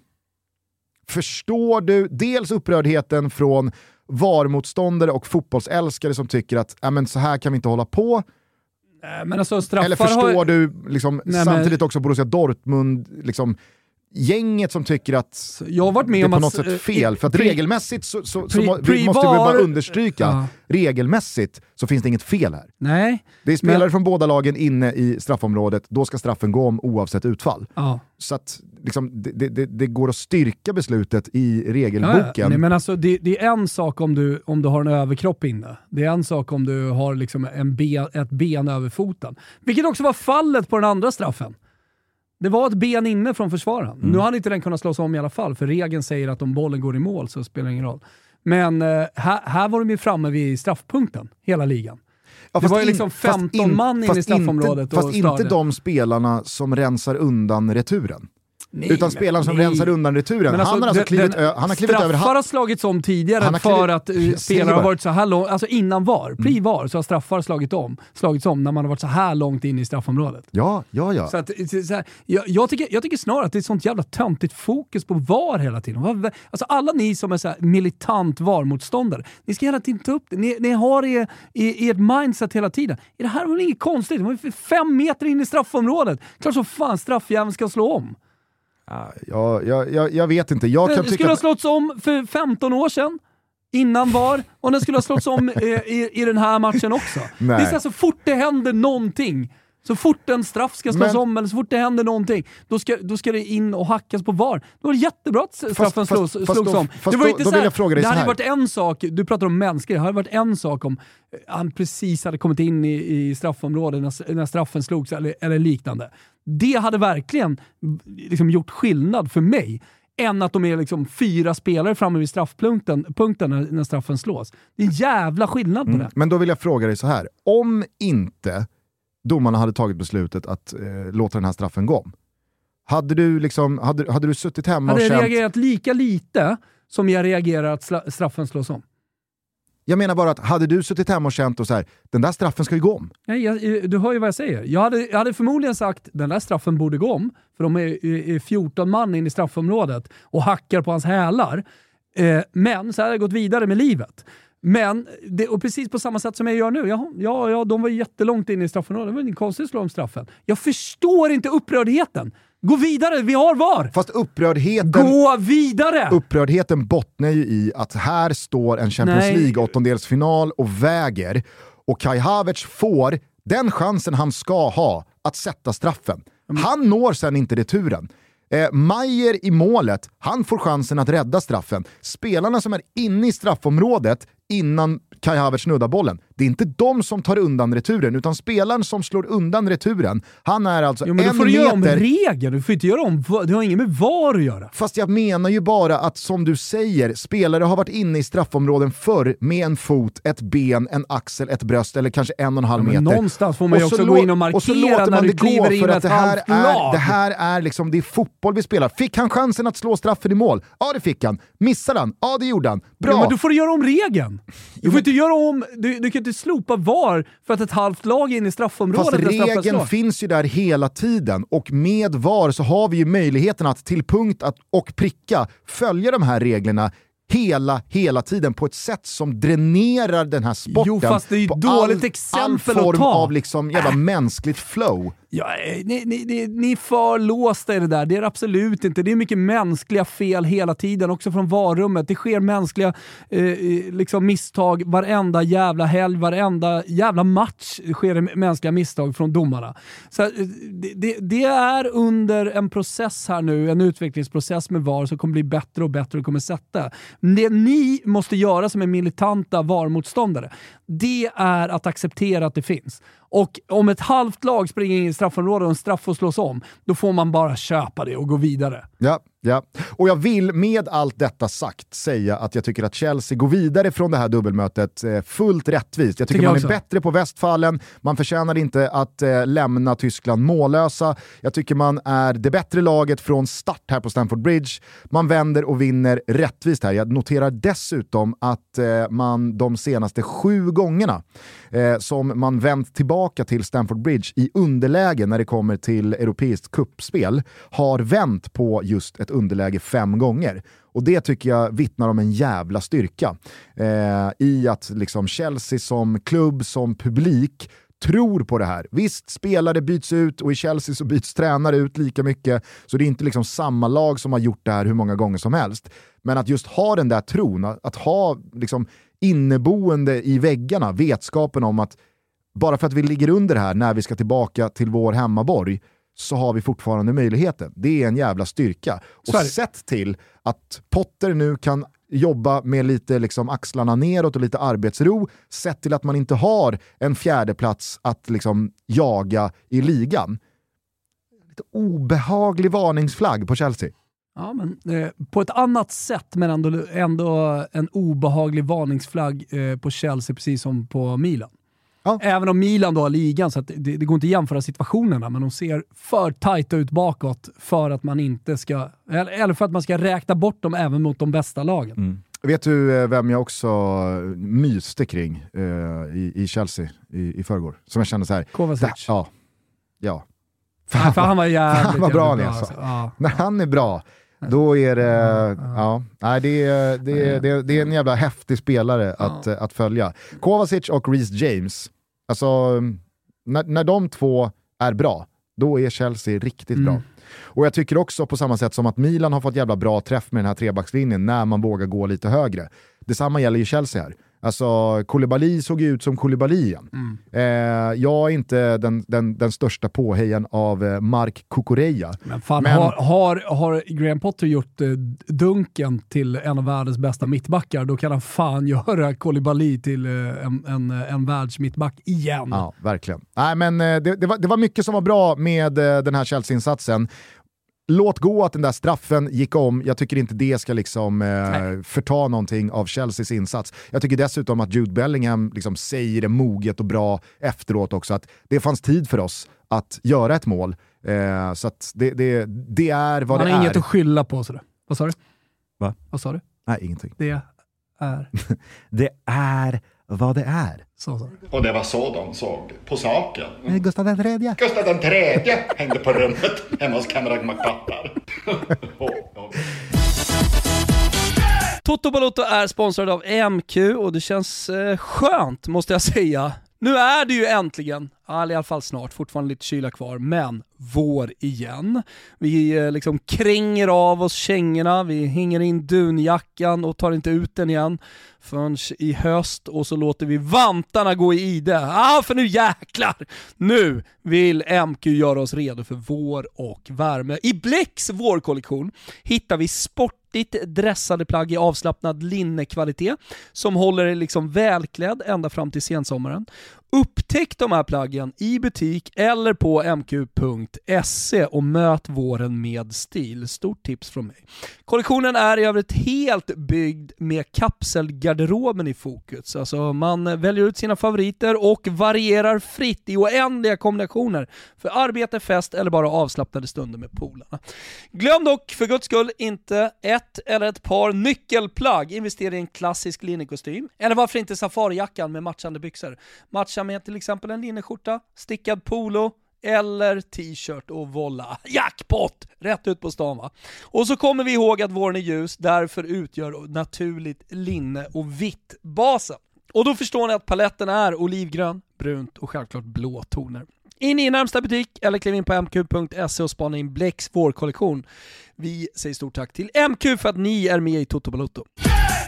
Förstår du dels upprördheten från VAR-motståndare och fotbollsälskare som tycker att äh, så här kan vi inte hålla på, men alltså, Eller förstår har... du liksom, Nej, samtidigt men... också Borussia Dortmund, liksom, gänget som tycker att jag har varit med det är på något sätt eh, fel. För att regelmässigt så, så, så måste vi bara understryka, ja. regelmässigt så finns det inget fel här. Nej, det är spelare men... från båda lagen inne i straffområdet, då ska straffen gå om oavsett utfall. Ja. Så att liksom, det, det, det, går att styrka beslutet i regelboken. Ja, nej, men alltså, det, det, är en sak om du, om du har en överkropp inne. Det är en sak om du har liksom en ben, ett ben över foten. Vilket också var fallet på den andra straffen. Det var ett ben inne från försvararen. Mm. Nu hade inte den kunnat slås om i alla fall, för regeln säger att om bollen går i mål så spelar det ingen roll. Men eh, här, här var de ju framme vid straffpunkten, hela ligan. Ja, det var ju liksom 15 in, man in i straffområdet. Inte, fast inte de spelarna som rensar undan returen. Nej, utan spelaren som nej. rensar undan returen. Alltså, han har alltså klivit, den, han har klivit över... Straffar har slagits om tidigare för klivit, att uh, spelare har varit så här långt, alltså innan VAR, pre-VAR, så har straffar slagit om, slagits om när man har varit så här långt in i straffområdet. Ja, ja, ja. Så att, så här, jag, jag, tycker, jag tycker snarare att det är sånt jävla töntigt fokus på VAR hela tiden. Alltså alla ni som är så militant VAR-motståndare, ni ska hela tiden ta upp det. Ni, ni har er, i ert mindset hela tiden. Det här var väl inget konstigt? Det var fem meter in i straffområdet. Klart som fan straffjäveln ska slå om. Ja, jag, jag, jag vet inte. Jag kan tycka skulle ha att, slått om för 15 år sedan, innan VAR, och den skulle ha slått om eh, i, i den här matchen också. Nej. Det är så, här, så fort det händer någonting, så fort en straff ska slås Men- om eller så fort det händer någonting, då ska, då ska det in och hackas på VAR. Det var jättebra att straffen fast- slås, fast slogs då- om. fast det var då- inte då så här- det hade här. varit en sak, du pratar om mänskligt, det hade varit en sak om han precis hade kommit in i, i straffområdet när, när straffen slogs eller, eller liknande. Det hade verkligen liksom, gjort skillnad för mig än att de är liksom fyra spelare framme vid straffpunkten punkten när, när straffen slås. Det är en jävla skillnad på det. men då vill jag fråga dig så här. om inte domarna hade tagit beslutet att eh, låta den här straffen gå om, hade du, liksom, hade, hade du suttit hemma Hade och jag känt... reagerat lika lite som jag reagerar att straffen slås om? Jag menar bara att hade du suttit hemma och känt och så här, den där straffen ska ju gå om. Nej, jag, du hör ju vad jag säger. Jag hade, jag hade förmodligen sagt den där straffen borde gå om, för de är, är, är 14 man in i straffområdet och hackar på hans hälar. Eh, men så hade jag gått vidare med livet. Men, det, och precis på samma sätt som jag gör nu. Ja, ja, ja de var jättelångt in i straffområdet. Det var inte konstigt att slå om straffen. Jag förstår inte upprördheten. Gå vidare, vi har VAR! Fast upprördheten, Gå vidare! upprördheten bottnar ju i att här står en Champions Nej. League åttondelsfinal och väger och Kai Havertz får den chansen han ska ha att sätta straffen. Han når sen inte returen. Eh, Mayer i målet, han får chansen att rädda straffen. Spelarna som är inne i straffområdet innan Kai Havertz snuddar bollen, det är inte de som tar undan returen, utan spelaren som slår undan returen, han är alltså Jo, men då en får du göra om regeln. Du får inte göra om... Det har inget med VAR att göra. Fast jag menar ju bara att som du säger, spelare har varit inne i straffområden förr med en fot, ett ben, en axel, ett bröst eller kanske en och en halv Ja, men meter. någonstans får man ju Och så också gå in och och markera låter när man du kliver in för i att ett det här halvt är, lag. Det här är liksom, det är fotboll vi spelar. Fick han chansen att slå straffen i mål? Ja det fick han. Missade han? Ja det gjorde han. Bra! Ja, men då får du göra om regeln. Du får inte göra om... Du, du kan inte slopa VAR för att ett halvt lag är inne i straffområdet Fast regeln finns ju där hela tiden och med VAR så har vi ju möjligheten att till punkt att, och pricka följa de här reglerna hela, hela tiden på ett sätt som dränerar den här sporten Jo, fast det är ju på dåligt all, exempel all att form ta. av liksom jävla mänskligt flow. Ja, eh, ni, ni, ni, ni är för låsta i det där. Det är det absolut inte. Det är mycket mänskliga fel hela tiden, också från varummet. Det sker mänskliga eh, eh liksom misstag varenda jävla helg, varenda jävla match sker det mänskliga misstag från domarna. Så, eh, det, det, det är under en process här nu, en utvecklingsprocess med VAR som kommer bli bättre och bättre och kommer sätta. Det ni måste göra som är militanta VAR-motståndare, det är att acceptera att det finns. Och om ett halvt lag springer in i straffområdet och en straff får slås om, då får man bara köpa det och gå vidare. Ja, ja. Och jag vill med allt detta sagt säga att jag tycker att Chelsea går vidare från det här dubbelmötet eh, fullt rättvist. Jag tycker, Tycker jag man också. är bättre på Västfallen, man förtjänar inte att eh, lämna Tyskland mållösa. Jag tycker man är det bättre laget från start här på Stamford Bridge. Man vänder och vinner rättvist här. Jag noterar dessutom att eh, man de senaste sju gångerna eh, som man vänt tillbaka till Stamford Bridge i underläge när det kommer till europeiskt kuppspel har vänt på just ett underläge fem gånger. Och det tycker jag vittnar om en jävla styrka eh, i att liksom Chelsea som klubb, som publik tror på det här. Visst, spelare byts ut och i Chelsea så byts tränare ut lika mycket, så det är inte liksom samma lag som har gjort det här hur många gånger som helst. Men att just ha den där tron, att, att ha liksom inneboende i väggarna vetskapen om att bara för att vi ligger under här när vi ska tillbaka till vår hemmaborg så har vi fortfarande möjligheten. Det är en jävla styrka. Och sett till att Potter nu kan jobba med lite liksom axlarna neråt och lite arbetsro, sett till att man inte har en fjärde plats att liksom jaga i ligan. Lite obehaglig varningsflagg på Chelsea. Ja, men, eh, på ett annat sätt, men ändå, ändå en obehaglig varningsflagg eh, på Chelsea, precis som på Milan. Ja. Även om Milan då har ligan, så det, det går inte att jämföra situationerna, men de ser för tajta ut bakåt för att man inte ska, eller, för att man ska räkna bort dem även mot de bästa lagen. Vet du eh, vem jag också myste kring eh, i, i Chelsea i, i förrgår? Som jag kände så här. Kovacic. "Da- Ja. Ja. Fan, för han var jävligt, Fan vad bra han är alltså. Ja. När han är bra, då är det, ja, nej, det, är, det, är, det, är, det är en jävla häftig spelare att, eh, att följa. Kovacic och Reece James, alltså när, när de två är bra, då är Chelsea riktigt Mm. bra. Och jag tycker också på samma sätt som att Milan har fått jävla bra träff med den här trebackslinjen när man vågar gå lite högre. Detsamma gäller ju Chelsea här. Alltså Koulibaly såg ju ut som Koulibaly igen. Mm. Eh, jag är inte den, den, den största påhejan av eh, Mark Cucurella. Men fan, Men- Har, har, har Graham Potter gjort eh, Dunken till en av världens bästa mittbackar, då kan han fan göra Koulibaly till eh, en, en, en världsmittback igen. Ja, verkligen. Nej, men eh, det, det, var, det var mycket som var bra med eh, den här Chelsea-insatsen. Låt gå att den där straffen gick om, jag tycker inte det ska liksom, eh, förta någonting av Chelseas insats. Jag tycker dessutom att Jude Bellingham liksom säger det moget och bra efteråt också, att det fanns tid för oss att göra ett mål. Eh, så det, det, det är vad Man det har är. inget att skylla på. Sådär. Vad sa du? Va? Vad sa du? Nej, ingenting. Det är Det är vad det är. Så. så. Och det var så de såg på saken. Gustav den tredje. Gustav den tredje hängde på rummet hemma hos Cameron McPattar. oh, oh. Toto Balotto är sponsrad av MQ och det känns eh, skönt måste jag säga. Nu är det ju äntligen, i alla fall snart, fortfarande lite kyla kvar, men vår igen. Vi eh, liksom kränger av oss kängorna, vi hänger in dunjackan och tar inte ut den igen förrän i höst och så låter vi vantarna gå i ide. Ah, för nu jäklar! Nu vill MQ göra oss redo för vår och värme. I Blecks vårkollektion hittar vi sportigt dressade plagg i avslappnad linnekvalitet som håller dig liksom välklädd ända fram till sensommaren. Upptäck de här plaggen i butik eller på mq.se och möt våren med stil. Stort tips från mig. Kollektionen är i övrigt helt byggd med kapselgarderoben i fokus. Alltså man väljer ut sina favoriter och varierar fritt i oändliga kombinationer för arbete, fest eller bara avslappnade stunder med polarna. Glöm dock för guds skull inte ett eller ett par nyckelplagg. Investera i en klassisk linnekostym. Eller varför inte safarijackan med matchande byxor. Matcha med till exempel en linneskjorta, stickad polo, eller t-shirt och volla. Jackpot! Rätt ut på stan va? Och så kommer vi ihåg att våren är ljus, därför utgör naturligt linne och vitt basen. Och då förstår ni att paletten är olivgrön, brunt och självklart blå toner. In i närmsta butik eller kliv in på mq.se och spana in Blecks vårkollektion. Vi säger stort tack till MQ för att ni är med i Toto Balotto.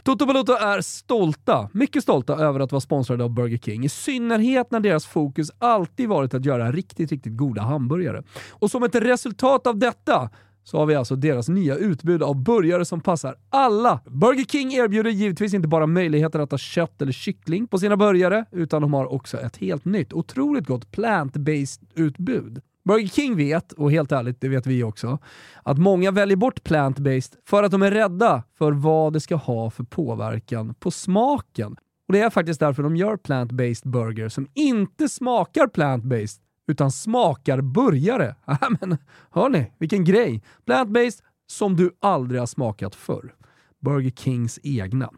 Toto Balotto är stolta, mycket stolta över att vara sponsrade av Burger King. I synnerhet när deras fokus alltid varit att göra riktigt, riktigt goda hamburgare. Och som ett resultat av detta så har vi alltså deras nya utbud av burgare som passar alla. Burger King erbjuder givetvis inte bara möjligheten att ha kött eller kyckling på sina burgare, utan de har också ett helt nytt, otroligt gott plant-based utbud. Burger King vet, och helt ärligt, det vet vi också, att många väljer bort plant-based för att de är rädda för vad det ska ha för påverkan på smaken. Och Det är faktiskt därför de gör plant-based burger som inte smakar plant-based utan smakar burgare. Hör äh, Men hörni, vilken grej! Plant-based som du aldrig har smakat förr. Burger Kings egna.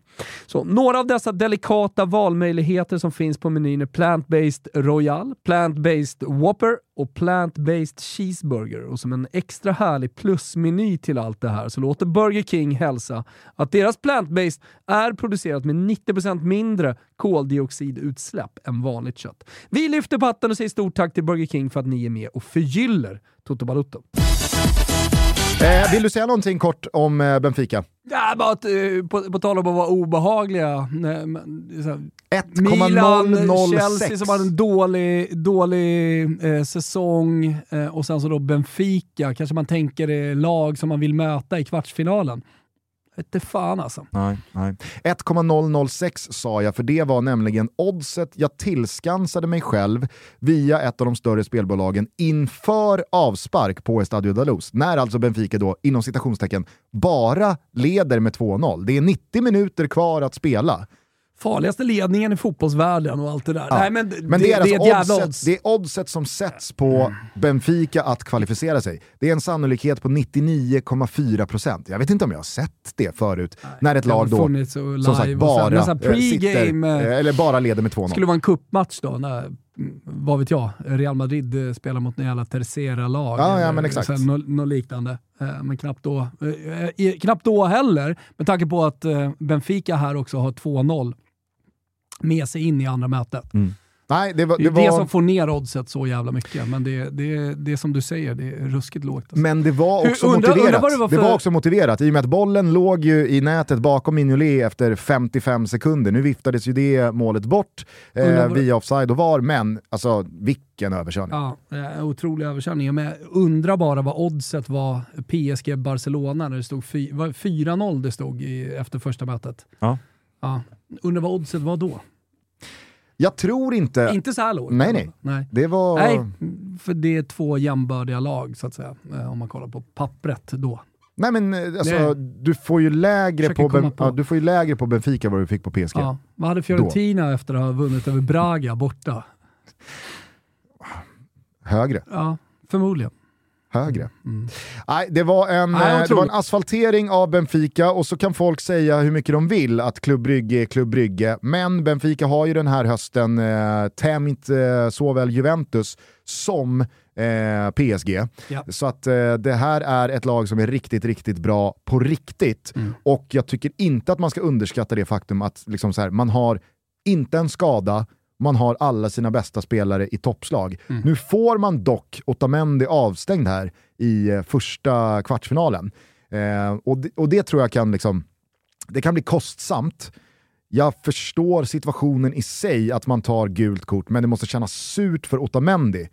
Så några av dessa delikata valmöjligheter som finns på menyn är Plant-Based Royal, Plant-Based Whopper och Plant-Based Cheeseburger. Och som en extra härlig plusmeny till allt det här så låter Burger King hälsa att deras Plant-Based är producerat med 90% mindre koldioxidutsläpp än vanligt kött. Vi lyfter på hatten och säger stort tack till Burger King för att ni är med och förgyller Toto Balutto. Eh, vill du säga någonting kort om eh, Benfica? Ja, bara att, eh, på, på tal om att vara obehagliga. Nej, 1,006. Chelsea som hade en dålig, dålig eh, säsong eh, och sen så då Benfica, kanske man tänker det lag som man vill möta i kvartsfinalen. Vete fan alltså. Nej, nej. 1,006 sa jag, för det var nämligen oddset jag tillskansade mig själv via ett av de större spelbolagen inför avspark på Estadio da Luz. När alltså Benfica då, inom citationstecken, bara leder med 2-0. Det är 90 minuter kvar att spela. Farligaste ledningen i fotbollsvärlden och allt det där. Ja. Nej, men, Men det, är alltså ett jävla oddset, odds. det är oddset som sätts på Benfica att kvalificera sig. Det är en sannolikhet på 99,4%. Jag vet inte om jag har sett det förut, när ett Det lag då som sagt sen bara, nästan eh, sitter, eh, eh, eller bara leder med 2-0. skulle vara en kuppmatch då, när, mm, vad vet jag, Real Madrid spelar mot en jävla Tercera-lag. Ja, ja, Något nå liknande. Men knappt då. Knappt då heller, med tanke på att Benfica här också har 2-0 med sig in i andra mötet. Mm. Nej, det var, Det det är det var, som får ner oddset så jävla mycket, men det, det, det är som du säger, det är ruskigt lågt. Alltså. men det var Hur- också undrar- motiverat. undrar vad det var det för- var också motiverat i och med att bollen låg ju i nätet bakom Mignolet efter 55 sekunder. Nu viftades ju det målet bort eh, via offside och VAR, men alltså vilken överkörning. Ja, eh, otrolig överkörning. Men jag undrar bara vad oddset var PSG-Barcelona när det stod fy- var det 4-0 det stod i, efter första mötet. Ja. Ja. Undrar vad oddset var då? Jag tror inte... Inte så här lågt. Nej, nej. nej. Det var... Nej, för det är två jämbördiga lag så att säga, eh, om man kollar på pappret då. Nej men eh, alltså, Nej. du får ju lägre på, på. Ja, du får ju lägre på Benfica vad du fick på PSG. Ja. Vad hade Fiorentina efter att ha vunnit över Braga borta? Högre. Ja, förmodligen. Högre. Mm. Nej, det var, en, Nej, eh, det var en asfaltering av Benfica och så kan folk säga hur mycket de vill att Klubb Brygge är Klubb Brygge. Men Benfica har ju den här hösten eh, tämjt eh, såväl Juventus som eh, PSG. Ja. Så att eh, det här är ett lag som är riktigt, riktigt bra på riktigt. Mm. Och jag tycker inte att man ska underskatta det faktum att liksom så här, man har inte en skada, man har alla sina bästa spelare i toppslag. Mm. Nu får man dock Otamendi avstängd här i eh, första kvartsfinalen. Eh, och, det, och det tror jag kan, liksom, det kan bli kostsamt. Jag förstår situationen i sig att man tar gult kort, men det måste kännas surt för Otamendi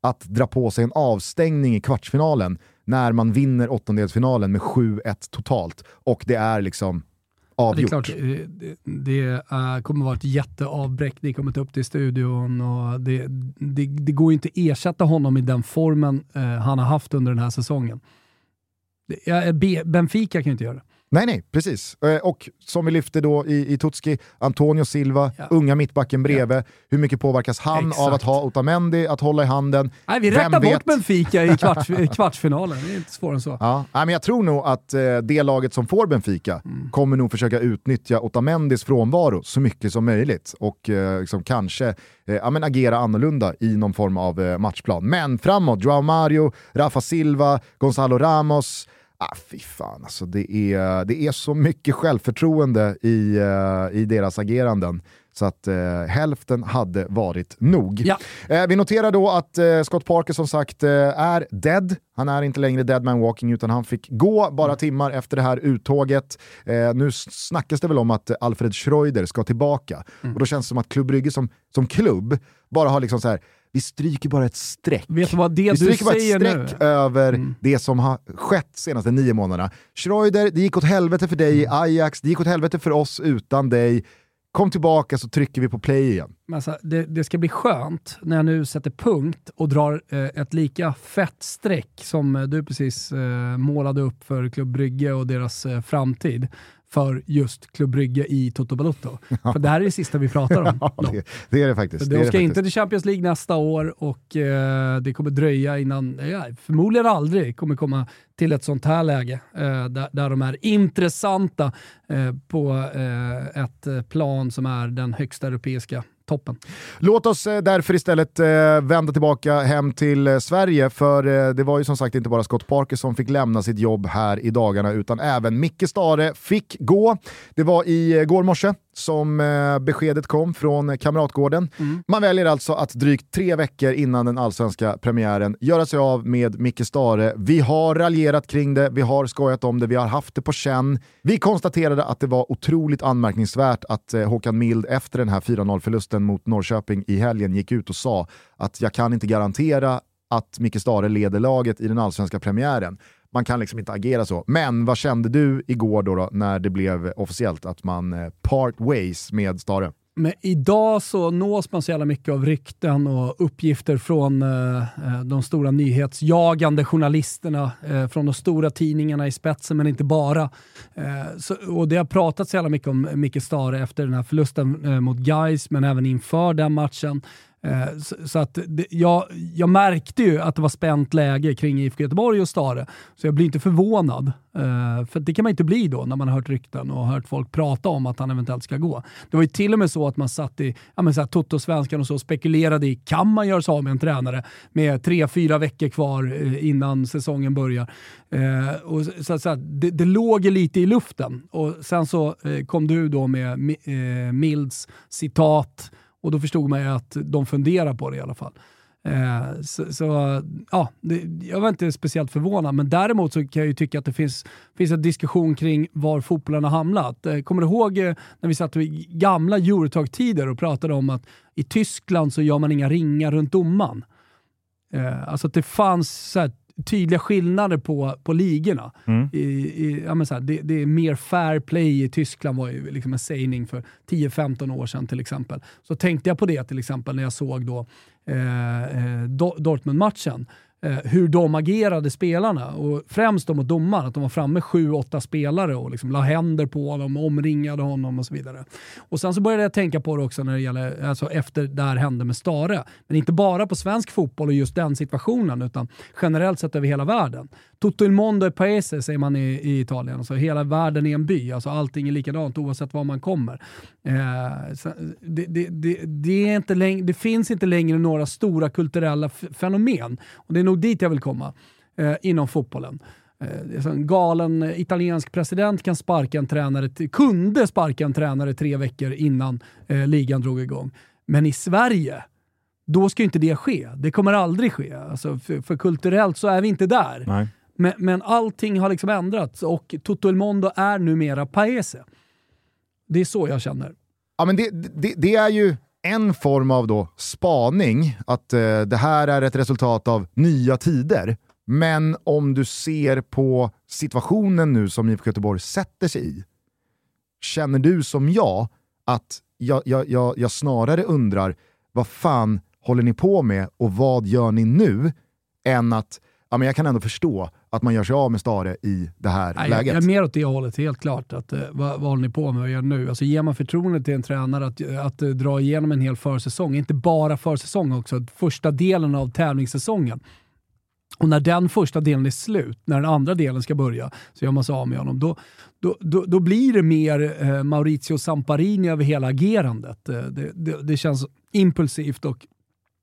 att dra på sig en avstängning i kvartsfinalen när man vinner åttondelsfinalen med 7-1 totalt. Och det är liksom det är avgjort. klart, eh, det, det eh, kommer vara ett jätteavbräck. Ni kommer ta upp det i studion och det, det, det går ju inte att ersätta honom i den formen eh, han har haft under den här säsongen. Benfica kan ju inte göra det. Nej, nej, precis. Eh, Och som vi lyfte då i, i Tutski, Antonio Silva, Ja. unga mittbacken bredvid. Hur mycket påverkas han Exakt. av att ha Otamendi att hålla i handen? Nej, vi räknar bort Benfica i kvarts, i kvartsfinalen. Det är inte svårare än så. Ja, nej, men jag tror nog att eh, det laget som får Benfica Mm. kommer nog försöka utnyttja Otamendis frånvaro så mycket som möjligt och eh, liksom kanske eh, ja, men agera annorlunda i någon form av matchplan. Men framåt, Joao Mario, Rafa Silva, Gonzalo Ramos, Ah, fy fan, alltså det, är, det är så mycket självförtroende i, eh, i deras ageranden. Så att eh, hälften hade varit nog. Ja. Eh, vi noterar då att eh, Scott Parker som sagt eh, är dead. Han är inte längre dead man walking utan han fick gå bara timmar efter det här uttåget. Eh, nu snackas det väl om att Alfred Schreuder ska tillbaka. Och då känns det som att Klubb Brygge som, som klubb bara har liksom så här. Vi stryker bara ett streck. Vet du vad det Vi du stryker bara säger ett nu? streck över Mm. det som har skett senaste nio månaderna. Schreuder, det gick åt helvete för dig i Ajax, det gick åt helvete för oss utan dig. Kom tillbaka så trycker vi på play igen. Alltså, det, det ska bli skönt när jag nu sätter punkt och drar eh, ett lika fett streck som eh, du precis eh, målade upp för Klubb Brygge och deras eh, framtid för just Klubb Brygge i Toto Balotto. För det här är det sista vi pratar om. Ja, det, det är det faktiskt. är De ska inte till Champions League nästa år och eh, det kommer dröja innan, ja, förmodligen aldrig, kommer komma till ett sånt här läge eh, där, där de är intressanta eh, på eh, ett eh, plan som är den högsta europeiska toppen. Låt oss eh, därför istället eh, vända tillbaka hem till eh, Sverige, för det var ju som sagt inte bara Scott Parker som fick lämna sitt jobb här i dagarna, utan även Micke Stare fick gå. Det var i går morse som eh, beskedet kom från Kamratgården. Man väljer alltså att drygt tre veckor innan den allsvenska premiären göra sig av med Micke Stare. Vi har raljerat kring det, vi har skojat om det, vi har haft det på känn. Vi konstaterade att det var otroligt anmärkningsvärt att eh, Håkan Mild efter den här 4-0-förlusten mot Norrköping i helgen gick ut och sa att jag kan inte garantera att Micke Stare leder laget i den allsvenska premiären. Man kan liksom inte agera så. Men vad kände du igår då, då när det blev officiellt att man eh, part ways med Stare? Men idag så nås man så jävla mycket av rykten och uppgifter från eh, eh, de stora nyhetsjagande journalisterna, eh, från de stora tidningarna i spetsen, men inte bara. Eh, så, och det har pratats så jävla mycket om Micke Stare efter den här förlusten eh, mot Gais, men även inför den matchen. Eh, så, så att det, jag, jag märkte ju att det var spänt läge kring IFK Göteborg och Stare, så jag blir inte förvånad. Eh, för det kan man inte bli då när man har hört rykten och hört folk prata om att han eventuellt ska gå. Det var ju till och med så att man satt i ja, så här, Toto-svenskan och så spekulerade i, kan man göra sig av med en tränare med tre, fyra veckor kvar eh, innan säsongen börjar? Och så, så, så, här, det, det låg ju lite i luften och sen så kom du då med Milds citat och då förstod man ju att de funderar på det i alla fall. Eh, så, så, ja, det, jag var inte speciellt förvånad, men däremot så kan jag ju tycka att det finns, finns en diskussion kring var fotbollen har hamnat. Eh, kommer du ihåg eh, när vi satt i gamla Eurotag-tider och pratade om att i Tyskland så gör man inga ringar runt domaren? Eh, alltså att det fanns så här, tydliga skillnader på, på ligorna. Mm. I, i, ja, här, det, det, är mer fair play i Tyskland var ju liksom en sägning för 10-15 år sedan till exempel. Så tänkte jag på det till exempel när jag såg då eh, eh Dortmund-matchen Eh, hur de agerade spelarna och främst då mot domaren, att de var framme sju, åtta spelare och liksom la händer på honom, omringade honom och så vidare. Och sen så började jag tänka på det också när det gäller, alltså efter det här hände med Stare. Men inte bara på svensk fotboll och just den situationen, utan generellt sett över hela världen. Tutto il mondo è e paese säger man i, i Italien, alltså hela världen är en by, alltså allting är likadant oavsett var man kommer. Eh, det, det, det, det, är inte läng- det finns inte längre några stora kulturella fenomen. Och det är nog dit jag vill komma eh, inom fotbollen. Eh, en galen italiensk president kan sparka en tränare, kunde sparka en tränare tre veckor innan eh, ligan drog igång. Men i Sverige, då ska inte det ske. Det kommer aldrig ske. Alltså för, för kulturellt så är vi inte där. Nej. Men, men allting har liksom ändrats och Toto El Mondo är numera Paese. Det är så jag känner. Ja, men det, det, det är ju en form av då spaning, att eh, det här är ett resultat av nya tider. Men om du ser på situationen nu som IFK Göteborg sätter sig i, känner du som jag att jag, jag, jag, jag snarare undrar vad fan håller ni på med och vad gör ni nu? Än att ja, men jag kan ändå förstå att man gör sig av med Stare i det här Nej, läget. Jag, jag är mer åt det hållet, helt klart. Att, uh, vad, vad håller ni på med att göra nu? Alltså, ger man förtroende till en tränare att, att uh, dra igenom en hel försäsong, inte bara försäsong också, första delen av tävlingssäsongen. Och när den första delen är slut, när den andra delen ska börja, så gör man sig av med honom. Då, då, då, då blir det mer eh, Maurizio Samparini över hela agerandet. Eh, det, det, det, känns impulsivt och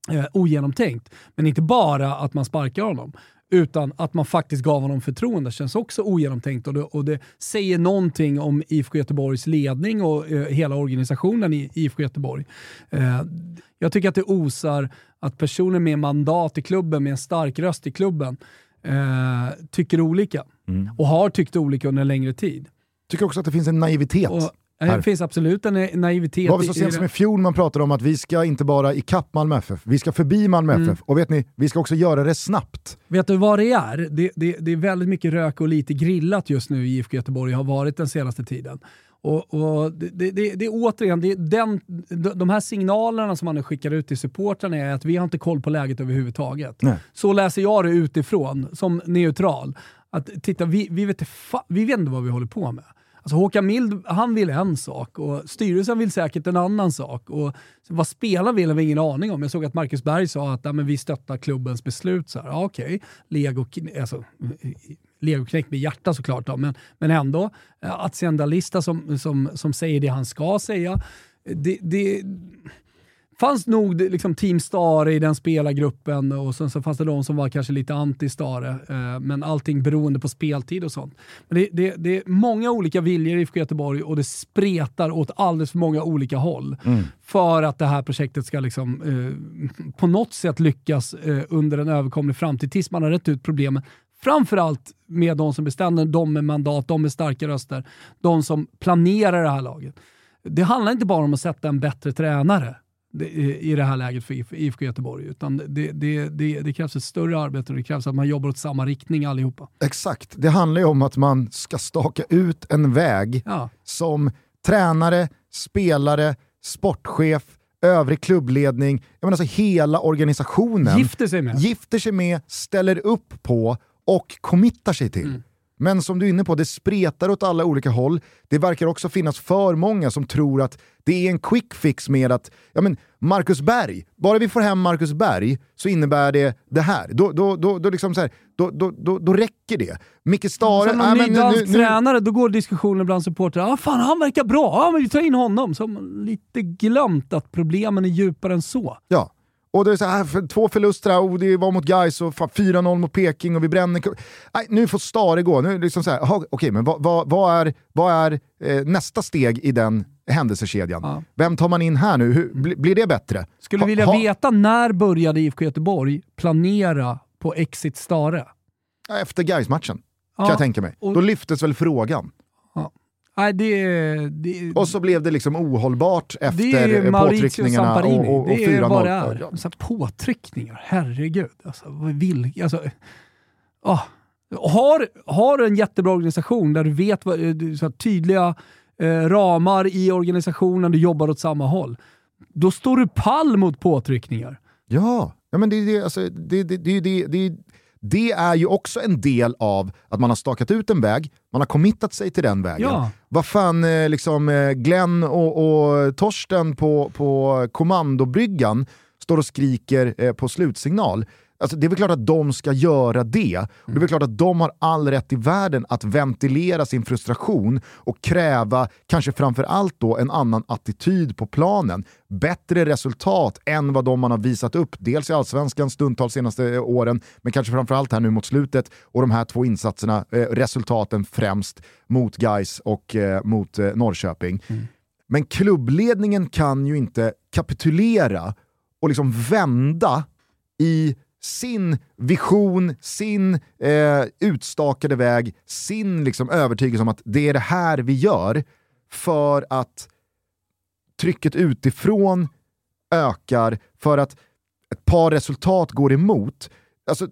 eh, ogenomtänkt. Men inte bara att man sparkar honom, utan att man faktiskt gav honom förtroende känns också ogenomtänkt och det, och det säger någonting om IFK Göteborgs ledning och eh, hela organisationen i IFK Göteborg. Eh, jag tycker att det osar att personer med mandat i klubben, med en stark röst i klubben, eh, tycker olika. Mm. Och har tyckt olika under en längre tid. Tycker också att det finns en naivitet. Och, här. Det finns absolut en naivitet. Det var väl så sent som i fjol man pratade om att vi ska inte bara ikapp Malmö FF, vi ska förbi Malmö mm. FF. Och vet ni, vi ska också göra det snabtt. Vet du vad det är? Det, det, det är väldigt mycket rök och lite grillat just nu i IFK Göteborg, har varit den senaste tiden. Och, och det, det, det, återigen, det, den, de här signalerna som man skickar ut till supportrarna är att vi har inte koll på läget överhuvudtaget. Nej. Så läser jag det utifrån, som neutral. Att titta, vi, vi, vet, vi vet inte vad vi håller på med. Alltså Håkan Mild, han vill en sak och styrelsen vill säkert en annan sak. Och vad spelarna vill har vi ingen aning om. Jag såg att Marcus Berg sa att ja, men vi stöttar klubbens beslut. Så här, ja, okej, Lego, alltså, legoknäckt med hjärta såklart, då, men, men ändå. Eh, att se som, som, som säger det han ska säga. Det, det, fanns nog liksom Team Stare i den spelargruppen och sen så fanns det de som var kanske lite anti-Stare. Eh, men allting beroende på speltid och sånt. Men det, det, det, är många olika viljor i IFK Göteborg och det spretar åt alldeles för många olika håll. Mm. För att det här projektet ska liksom, eh, på något sätt lyckas eh, under en överkomlig framtid tills man har rätt ut problemen. Framförallt med de som bestämmer, de med mandat, de med starka röster, de som planerar det här laget. Det handlar inte bara om att sätta en bättre tränare i det här läget för IFK Göteborg. Utan det, det, det, det, krävs ett större arbete och det krävs att man jobbar åt samma riktning allihopa. Exakt, det handlar ju om att man ska staka ut en väg ja. som tränare, spelare, sportchef, övrig klubbledning, jag menar alltså hela organisationen gifter sig med, gifter sig med ställer upp på och committar sig till. Mm. Men som du är inne på, det spretar åt alla olika håll. Det verkar också finnas för många som tror att det är en quick fix med att ja men, Marcus Berg, bara vi får hem Marcus Berg så innebär det det här. Då, då, då, då, liksom så här, då, då, då, då räcker det. Micke Stare... Som någon ny dansk tränare, då går diskussionen bland supportrar. Ah, fan, han verkar bra, ah, men vi tar in honom. Så har man lite glömt att problemen är djupare än så. Ja, Och det är så här, två förluster och det var mot Gais och fan, 4-0 mot Peking och vi bränner... Nej, nu får Stare gå. Nu liksom så här, aha, okej, men vad, vad, vad är, vad är eh, nästa steg i den händelsekedjan? Ja. Vem tar man in här nu? Hur, bli, blir det bättre? Skulle Ha- vilja ha- veta när började IFK Göteborg planera på Exit Stare? Ja, Efter gais matchen kan Ja, jag tänka mig. och- Då lyftes väl frågan. Nej, det, det, Och så blev det liksom ohållbart är efter påtryckningarna Samparini. och, och, och det är 4-0. vad det är. Ja, påtryckningar, herregud. Alltså, vill, alltså, ah. har, har du en jättebra organisation där du vet vad, så här, tydliga eh, ramar i organisationen, du jobbar åt samma håll. Då står du pall mot påtryckningar. Ja, ja men det, det, alltså, det, det, det, det, det, det är ju också en del av att man har stakat ut en väg, man har committat sig till den vägen. Ja. Vad fan, eh, liksom, eh, Glenn och, och Torsten på, på kommandobryggan står och skriker eh, på slutsignal. Alltså, det är väl klart att de ska göra det. Och det är väl klart att de har all rätt i världen att ventilera sin frustration och kräva, kanske framför allt då, en annan attityd på planen. Bättre resultat än vad de man har visat upp, dels i allsvenskan stundtals senaste eh, åren, men kanske framförallt här nu mot slutet. Och de här två insatserna, eh, resultaten främst mot Gais och eh, mot eh, Norrköping. Men klubbledningen kan ju inte kapitulera och liksom vända i sin vision, sin eh, utstakade väg, sin liksom övertygelse om att det är det här vi gör för att trycket utifrån ökar, för att ett par resultat går emot. Alltså,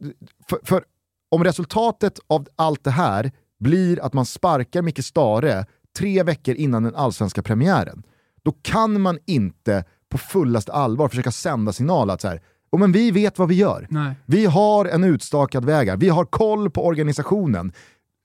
för, för om resultatet av allt det här blir att man sparkar Micke Stare tre veckor innan den allsvenska premiären, då kan man inte på fullaste allvar försöka sända signal att så här, oh, men vi vet vad vi gör. Nej. Vi har en utstakad väg här. vi har koll på organisationen.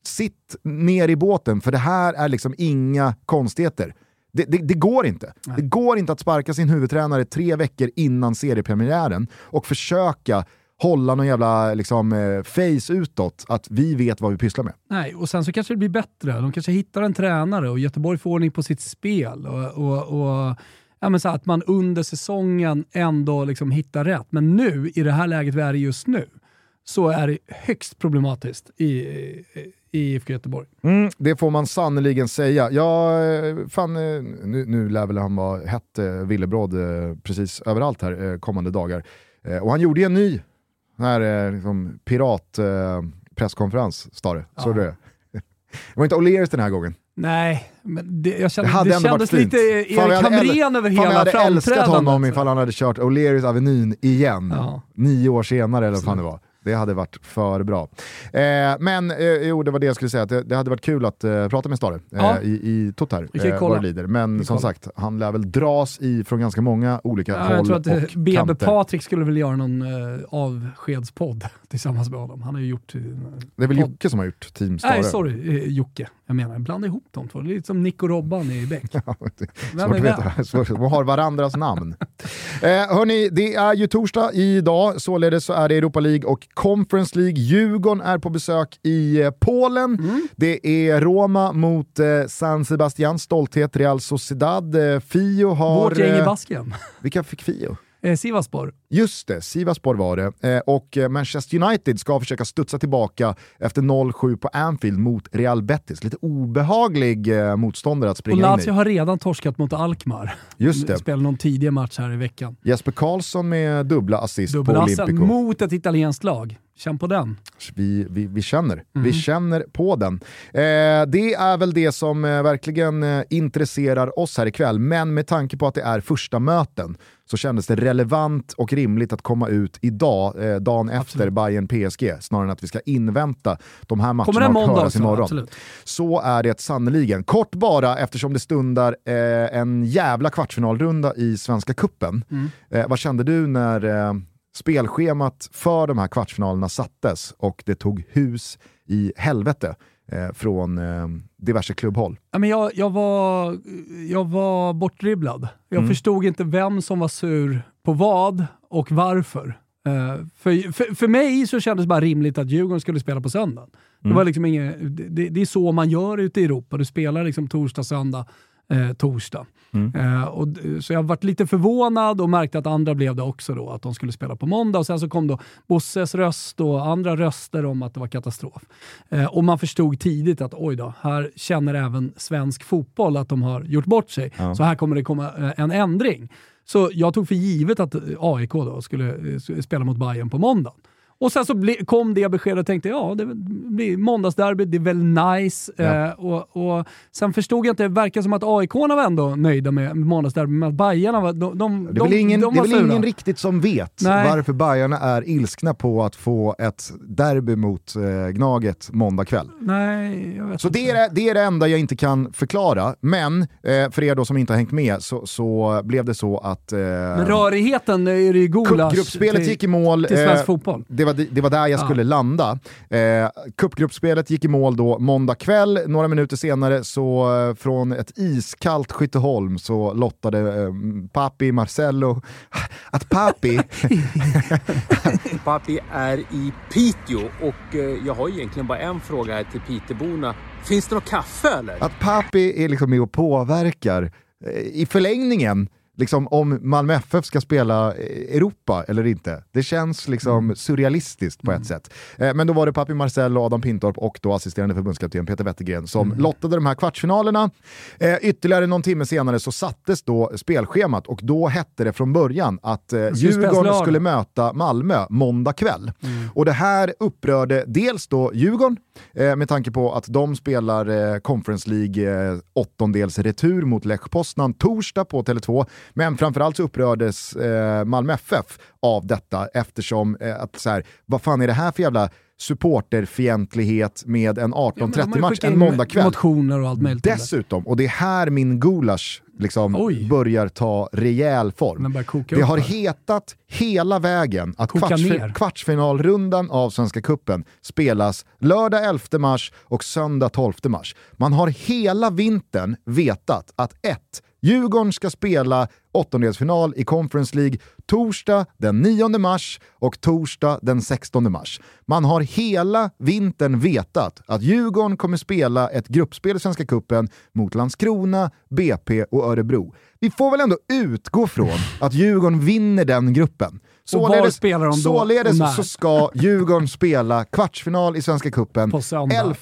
Sitt ner i båten, för det här är liksom inga konstigheter. Det, det, det går inte. Det går inte att sparka sin huvudtränare tre veckor innan seriepremiären och försöka hålla någon jävla liksom, eh, face utåt att vi vet vad vi pysslar med. Nej, och sen så kanske det blir bättre. De kanske hittar en tränare och Göteborg får ordning på sitt spel. Och, och, och ja, men så att man under säsongen ändå liksom hittar rätt. Men nu, i det här läget vi är i just nu, så är det högst problematiskt i, i IFK Göteborg. Mm, det får man sannoliken säga. Ja, fan, eh, nu, nu lär väl han vara hett eh, villebråd eh, precis överallt här kommande dagar. Och han gjorde ju en ny här, liksom, pirat presskonferens, Stare. Såg du det? Det var inte O'Learys den här gången. Nej, men det, jag kände, Det hade det ändå kändes varit lite Fan, Erik Hamrén över Fan, hela jag hade älskat honom framträdandet. ifall han hade kört O'Learys Avenyn igen. Ja. Nio år senare eller vad fan det var. Det hade varit för bra. Eh, men eh, jo, det var det jag skulle säga, det, det hade varit kul att eh, prata med Stare eh, Ja. i, i Tot Vi kan ju här, kolla. vad det lider. Men som sagt, han lär väl dras i från ganska många olika Ja, håll jag tror att eh, och BB kanter. Patrik skulle väl göra någon eh, avskedspodd tillsammans med honom. Han har ju gjort... Eh, Det är väl podd. Jocke som har gjort Team Stare. Nej, sorry eh, Jocke. Jag menar, blanda ihop de två. Det är lite som Nick och Robban i Beck. Ja, Vem Svårt är att veta. Svårt. De har varandras namn. Eh, hörni, det är ju torsdag idag, således så är det Europa League och Conference League. Djurgården är på besök i eh, Polen. Mm. Det är Roma mot eh, San Sebastian, stolthet Real Sociedad. Eh, Fio har... Vårt gäng i eh, basken. Vilka fick Fio? Eh, Sivaspor. Just det, Sivaspor var det. Eh, och eh, Manchester United ska försöka studsa tillbaka efter 0-7 på Anfield mot Real Betis. Lite obehaglig eh, motståndare att Och springa in Lazio i. har redan torskat mot Alkmaar. Just det. Spelade någon tidig match här i veckan. Jesper Karlsson med dubbla assist på Dubbelassen Olympico. mot ett italienskt lag. Känn på den. Vi, vi, vi känner. Mm. Vi känner på den. Eh, det är väl det som eh, verkligen eh, intresserar oss här ikväll, men med tanke på att det är första möten så kändes det relevant och rimligt att komma ut idag, eh, dagen efter Bayern PSG, snarare än att vi ska invänta de här Kommer matcherna det en och höras imorgon. Absolut. Så är det sannoliken. Kort bara, eftersom det stundar eh, en jävla kvartsfinalrunda i Svenska Kuppen. Mm. Eh, vad kände du när eh, spelschemat för de här kvartsfinalerna sattes och det tog hus i helvete eh, från eh, diverse klubbhåll? Ja, men jag, jag, var, jag var bortdribblad. Jag Mm. förstod inte vem som var sur på vad och varför. Eh, för, för, för mig så kändes det bara rimligt att Djurgården skulle spela på söndag. Det, Mm. var liksom inget, det, det är så man gör ute i Europa. Du spelar liksom torsdag, söndag. Eh, torsdag. Eh, och, så jag varit lite förvånad och märkte att andra blev det också då, att de skulle spela på måndag. Och sen så kom då Bosses röst och andra röster om att det var katastrof. Eh, och man förstod tidigt att oj då, här känner även svensk fotboll att de har gjort bort sig. Så här kommer det komma eh, en ändring. Så jag tog för givet att AIK då skulle eh, spela mot Bayern på måndag. Och sen så ble, kom det beskedet och tänkte ja, det blir måndagsderby, det är väl nice. Ja. Eh, och, och sen förstod jag inte, det verkar som att AIK var ändå nöjda med måndagsderby, men att Bajarna var, de, de, Det är väl ingen, de det var väl sura. ingen riktigt som vet Nej. varför Bajarna är ilskna på att få ett derby mot eh, Gnaget måndag kväll. Nej, Så det är, det- det är det enda jag inte kan förklara, men eh, för er då som inte har hängt med så, så blev det så att... Eh, Men rörigheten är det ju gulasch Cupgruppspelet till, gick i mål. till svensk eh, fotboll. Det var, det var där jag Ja. skulle landa. Eh, Cupgruppspelet gick i mål då måndag kväll. Några minuter senare så eh, från ett iskallt Skytteholm så lottade eh, Papi Marcello att Papi, Papi är i Piteå och eh, jag har egentligen bara en fråga här till Piteborna. Finns det något kaffe eller? att Papi är liksom med och påverkar eh, i förlängningen liksom om Malmö FF ska spela eh, Europa eller inte. Det känns liksom surrealistiskt på ett sätt. Eh, Men då var det Papi Marcello, Adam Pintorp och då assisterande förbundskapten Peter Wettergren som lottade de här kvartsfinalerna. Eh, Ytterligare någon timme senare så sattes då spelschemat och då hette det från början att eh, Djurgården lördag. skulle möta Malmö måndag kväll. Och det här upprörde dels då Djurgården eh, med tanke på att de spelar eh, Conference League eh, åttondels retur mot Lech Poznan torsdag på Tele2. Men framförallt så upprördes eh, Malmö FF av detta eftersom eh, att så här, vad fan är det här för jävla supporterfientlighet med en Ja, men de har ju 18.30-match skickat en måndagkväll. Motioner och allt möjligt. Dessutom, och det är här min gulasch liksom Oj. börjar ta rejäl form. Det har här. hetat hela vägen att kvartsfi- kvartsfinalrundan av Svenska Kuppen spelas lördag 11 mars och söndag 12 mars. Man har hela vintern vetat att 1. Djurgården ska spela åttondelsfinal i Conference League torsdag den 9 mars och torsdag den 16 mars. Man har hela vintern vetat att Djurgården kommer spela ett gruppspel i Svenska Cupen mot Landskrona, BP och Örebro. Vi får väl ändå utgå från att Djurgården vinner den gruppen. Var spelar de då? således när? så ska Djurgården spela kvartsfinal i Svenska Cupen På söndag. 11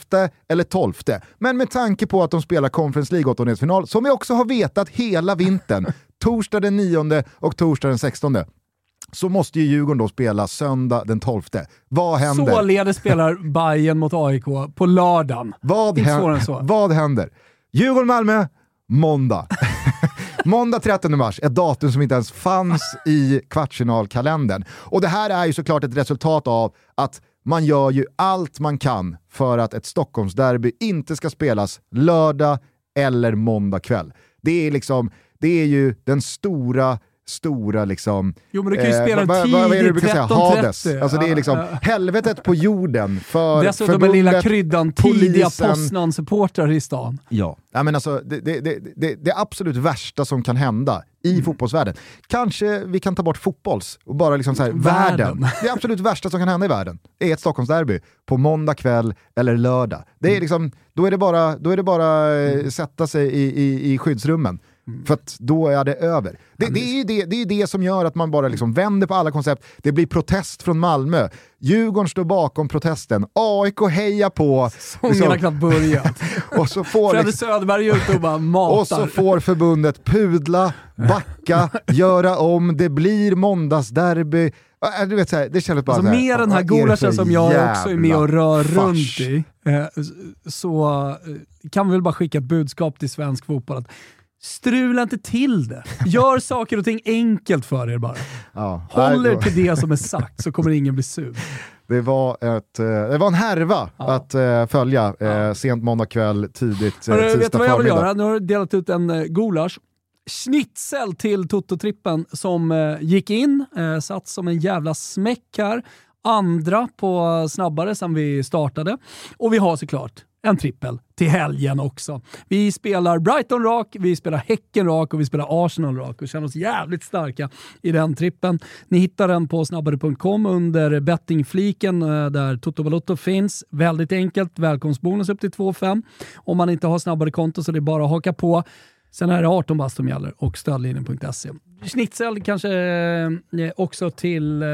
eller 12. Men med tanke på att de spelar Conference League åttondelsfinal, som vi också har vetat hela vintern, torsdag den 9 och torsdag den 16, så måste ju Djurgården då spela söndag den 12. Vad händer? Således spelar Bayern mot AIK på lördagen. Vad, hän- vad händer? Djurgården-Malmö, måndag. måndag 13 mars, ett datum som inte ens fanns i kvartsfinalkalendern. Och det här är ju såklart ett resultat av att man gör ju allt man kan för att ett Stockholmsderby inte ska spelas lördag eller måndag kväll. Det är liksom, det är ju den stora stora liksom... Jo, men du kan ju spela vad- vad- vad är det du tidigt, brukar säga? 13.30. Hades. Alltså det är liksom Ja, ja. helvetet på jorden för Dessutom den lilla förbundet, kryddan, tidiga Poznan-supportrar i stan. Ja. ja men alltså, det, det, det, det, absolut värsta som kan hända i Mm. fotbollsvärlden, kanske vi kan ta bort fotbolls och bara liksom så här, Världen. världen. Det absolut värsta som kan hända i världen är ett Stockholmsderby på måndag kväll eller lördag. Det Mm. är liksom, då är det bara, då är det bara eh, sätta sig i, i, i skyddsrummen. Mm. För att då är det över. Det, det, är ju det, det är det som gör att man bara liksom vänder på alla koncept. Det blir protest från Malmö. Djurgården står bakom protesten. AIK hejar på. Sången har knappt börjat. och så får Fredde liksom, Söderberg är ute och bara matar. och så får förbundet pudla, backa, göra om, det blir måndagsderby. Äh, Du vet, så här, det bara Alltså så här, med den här gulaschen som jag också är med och rör fars? runt i, eh, så eh, kan vi väl bara skicka ett budskap till svensk fotboll att strula inte till det. Gör saker och ting enkelt för er bara. Ja, Håll er till det som är sagt så kommer ingen bli sur. Det var, ett, eh, det var en härva att eh, följa eh, sent måndag kväll, tidigt Hörru, vet du tisdag vad jag vill göra? Nu har du delat ut en gulasch. Schnitzel till Toto-trippen som gick in, satt som en jävla smäck här. Andra på snabbare sen vi startade. Och vi har såklart en trippel till helgen också. Vi spelar Brighton rak, vi spelar Häcken rak och vi spelar Arsenal rak och känner oss jävligt starka i den trippen. Ni hittar den på snabbare.com under bettingfliken eh, där Toto Balotto finns. Väldigt enkelt, välkomstbonus upp till 2,5. Om man inte har snabbare konto så det är bara att haka på. Sen är det 18 bast som gäller och stödlinjen.se. Schnitzel kanske eh, också till eh,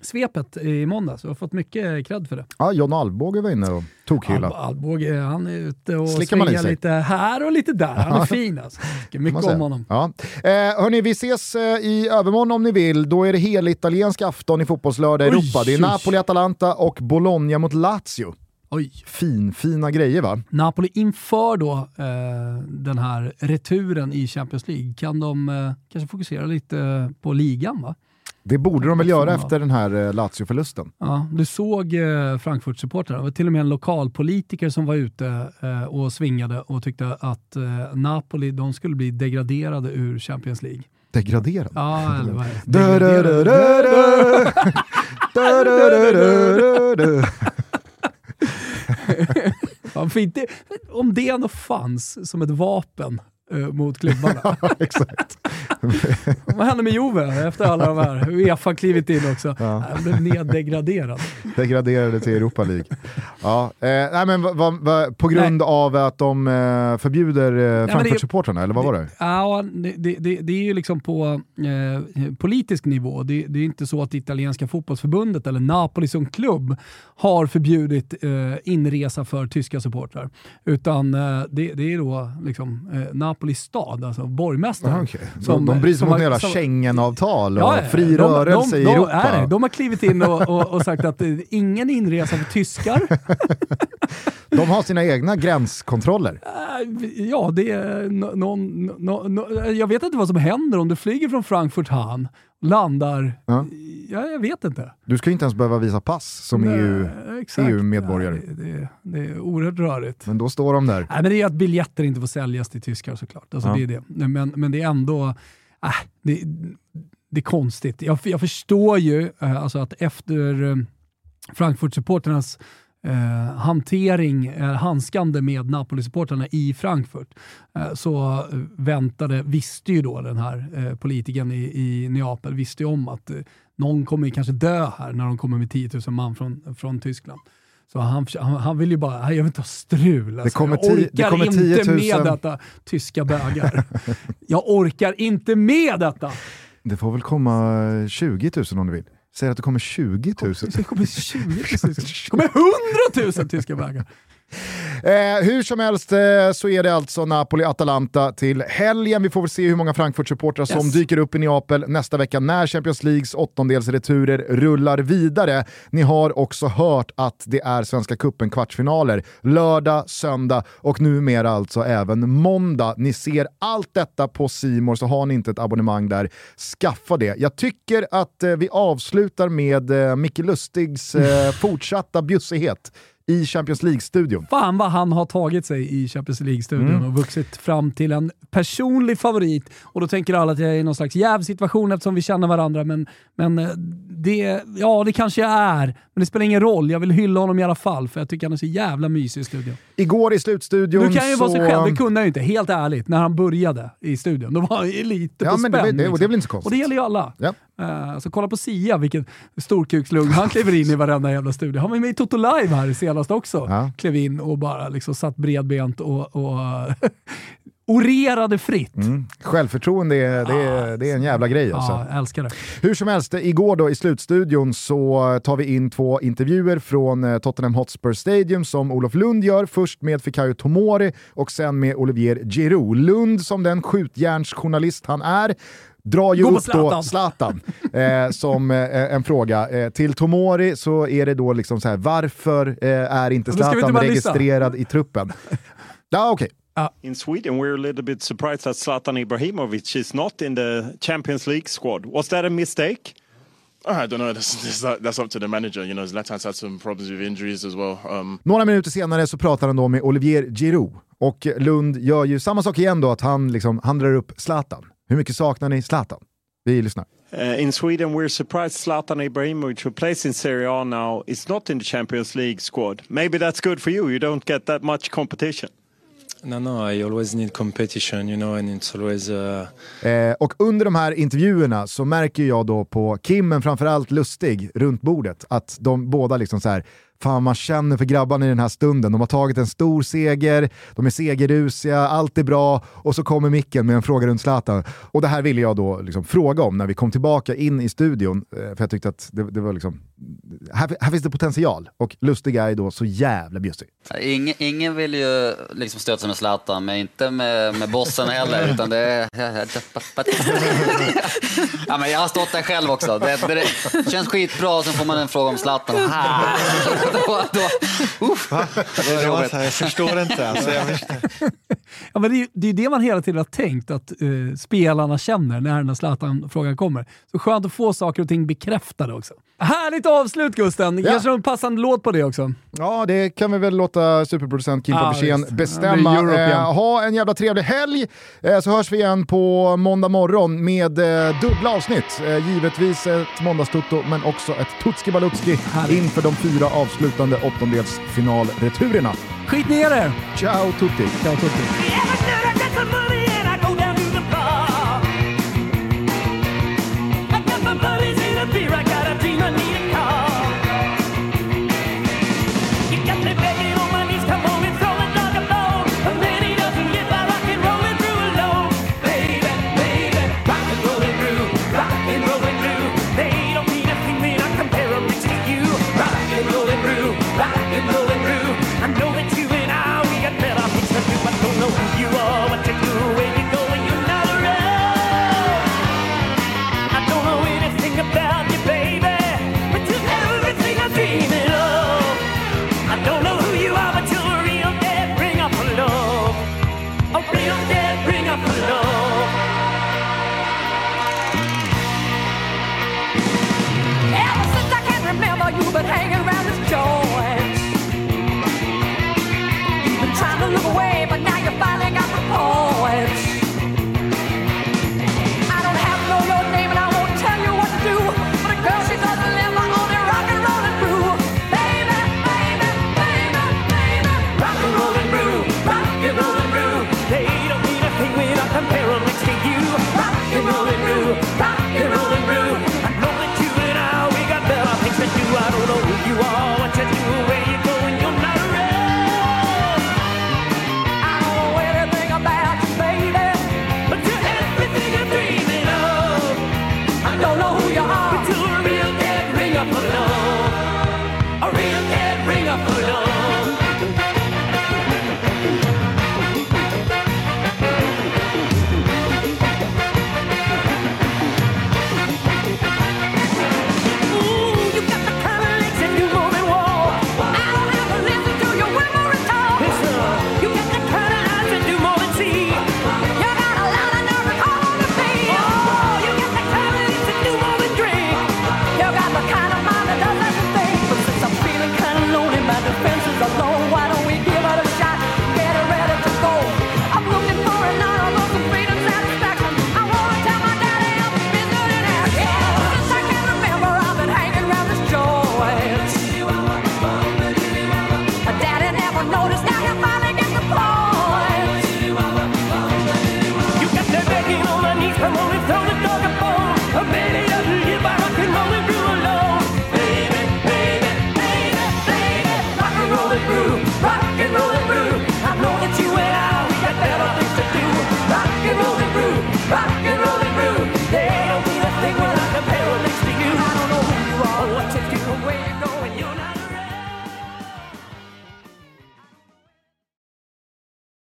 svepet i måndags. Jag har fått mycket cred för det. Ja, John Alvbåge var inne och tog Al. Alvbåge, han är ute och svingar lite här och lite där. Han är fin alltså. Mycket om honom. Ja. Eh, hörni, vi ses eh, i övermorgon om ni vill. Då är det helitaliensk afton i fotbollslördag i Europa. Det är. Napoli-Atalanta och Bologna mot Lazio. Oj. Fin, fina grejer va? Napoli inför då eh, den här returen i Champions League, kan de eh, kanske fokusera lite på ligan va? Det borde de väl göra efter den här eh, Lazio-förlusten. Ja, du såg eh, Frankfurt-supportrarna, det var till och med en lokalpolitiker som var ute eh, och svingade och tyckte att eh, Napoli de skulle bli degraderade ur Champions League. Degraderad. Ja, eller vad är det? Degraderade. om det ändå fanns som ett vapen mot klubbarna. Exakt. Vad hände med Juve efter alla de här? Uefa klivit in också. Ja. Han blev neddegraderad. Degraderade till Europa League. Ja, eh, nej, men va, va, va, på grund av att de eh, förbjuder eh, det- Frankfurt-supportrarna, eller vad var det? Ja, det, det, det, det är ju liksom på eh, politisk nivå. Det, det är inte så att italienska fotbollsförbundet eller Napoli som klubb har förbjudit eh, inresa för tyska supportrar. Utan eh, det, det är då liksom, eh, Napoli stad, alltså borgmästaren. Aha, okej. som- de, bryter som mot som- Schengen-avtal och Ja, fri de- rörelse de, i de, Europa. Är det. De har klivit in och, och, och sagt att eh, ingen inresa för tyskar. De har sina egna gränskontroller. Äh, Ja, det är någon, no, no, jag vet inte vad som händer om du flyger från Frankfurt Han, landar, Ja. ja, jag vet inte. Du ska inte ens behöva visa pass som Nej, EU, exakt. EU-medborgare. Nej, Det, det, det är oerhört rörigt. Men då står de där. Nej, men det är att biljetter inte får säljas till tyskar såklart. Alltså, Ja. det är det. Men, men det är ändå, äh, det, det är konstigt. Jag, jag förstår ju äh, alltså att efter äh, Frankfurt-supporternas eh, hantering, eh, handskande med Napoli-supportrarna i Frankfurt, eh, så eh, väntade, visste ju då den här eh, politikern i, i Neapel, visste ju om att eh, någon kommer kanske dö här när de kommer med 10 000 man från, från Tyskland. Så han, han, han vill ju bara, "Nej, jag vill inte ha strul. Alltså. kommer jag ti- orkar det kommer inte 10 000. med detta, tyska bögar. jag orkar inte med detta. Det får väl komma 20 000 om du vill. Säg att det kommer 20 000. Det kommer 20 000, det kommer 100 000 tyska bögar. Eh, hur som helst eh, så är det alltså Napoli-Atalanta till helgen. Vi får väl se hur många Frankfurt-supportrar som Yes. dyker upp i Neapel nästa vecka när Champions Leagues åttondelsreturer rullar vidare. Ni har också hört att det är Svenska Cupen kvartsfinaler lördag, söndag och numera alltså även måndag. Ni ser allt detta på Simor så har ni inte ett abonnemang där, skaffa det. Jag tycker att eh, vi avslutar med eh, Micke Lustigs fortsatta bjussighet i Champions League-studion. Fan vad han har tagit sig i Champions League-studion och vuxit fram till en personlig favorit. Och då tänker alla att jag är i någon slags jävsituation eftersom vi känner varandra. Men, men eh, det, ja, det kanske jag är. Men det spelar ingen roll. Jag vill hylla honom i alla fall för jag tycker han är så jävla mysig i studion. Igår i slutstudion Nu kan han ju så... vara sig själv, det kunde han ju inte. Helt ärligt, när han började i studion. Då var ju lite Ja, på men det, spänn. det, och det är väl inte så Och det konstigt. gäller ju alla. Ja. Eh, så kolla på Sia, vilken storkukslugn han kliver in i varenda jävla studio. Han var med i Toto Live här senast också. Ja. Klev in och bara liksom satt bredbent och, och orerade fritt. Mm. Självförtroende är, det är, det är en jävla grej alltså. Ja, jag älskar det. Hur som helst, igår då i slutstudion så tar vi in två intervjuer från eh, Tottenham Hotspur Stadium som Olof Lund gör, först med Fikayo Tomori och sen med Olivier Giroud. Lund som den skjutjärnsjournalist han är drar ju Gå upp då Zlatan. Eh, som eh, en fråga. Eh, till Tomori så är det då liksom så här, varför eh, är inte Zlatan registrerad i truppen? Ja, okej. In Sweden, we're a little bit surprised that Zlatan Ibrahimovic is not in the Champions League squad. Was that a mistake? I don't know. That's, that's, that's up to the manager. You know, Zlatan's had some problems with injuries as well. Um, Några minuter senare så pratar han då med Olivier Giroud och Lund gör ju samma sak igen då, att han, liksom, han drar upp Zlatan. Hur mycket saknar ni Zlatan? Vi lyssnar. Uh, in Sweden, we're surprised Zlatan Ibrahimovic, who plays in Serie A now, is not in the Champions League squad. Maybe that's good for you. You don't get that much competition. No, no, I always need competition, you know, and it's always. Uh... Eh, och under de här intervjuerna så märker jag då på Kim, men framförallt Lustig, runt bordet, att de båda liksom så här, fan man känner för grabbarna i den här stunden. De har tagit en stor seger, de är segerrusiga, allt är bra och så kommer micken med en fråga runt Zlatan. Och det här ville jag då liksom fråga om när vi kom tillbaka in i studion, eh, för jag tyckte att det, det var liksom, här, här finns det potential och Lustig är då så jävla bjussig. Ingen, ingen vill ju liksom stöta sig med Zlatan, men inte med, med bossen heller. Utan det är... ja, men jag har stått där själv också. Det, det, det känns skitbra och får man en fråga om Zlatan då, då, uff, det är jobbigt. Jag förstår inte. Alltså, jag förstår. Ja, men det, är, det är det man hela tiden har tänkt att uh, spelarna känner när den här Zlatan-frågan kommer. Så skönt att få saker och ting bekräftade också. Härligt avslut Gusten! Ja. Kanske en passande låt på det också? Ja, det kan vi väl låta superproducent Kim Ah, Fabergén visst. bestämma. Eh, ha en jävla trevlig helg, eh, så hörs vi igen på måndag morgon med eh, dubbla avsnitt. Eh, givetvis ett måndagstutto, men också ett Tutski Balutski inför de fyra avslutande åttondelsfinalreturerna. Skit ner er! Ciao tutti! Ciao tutti!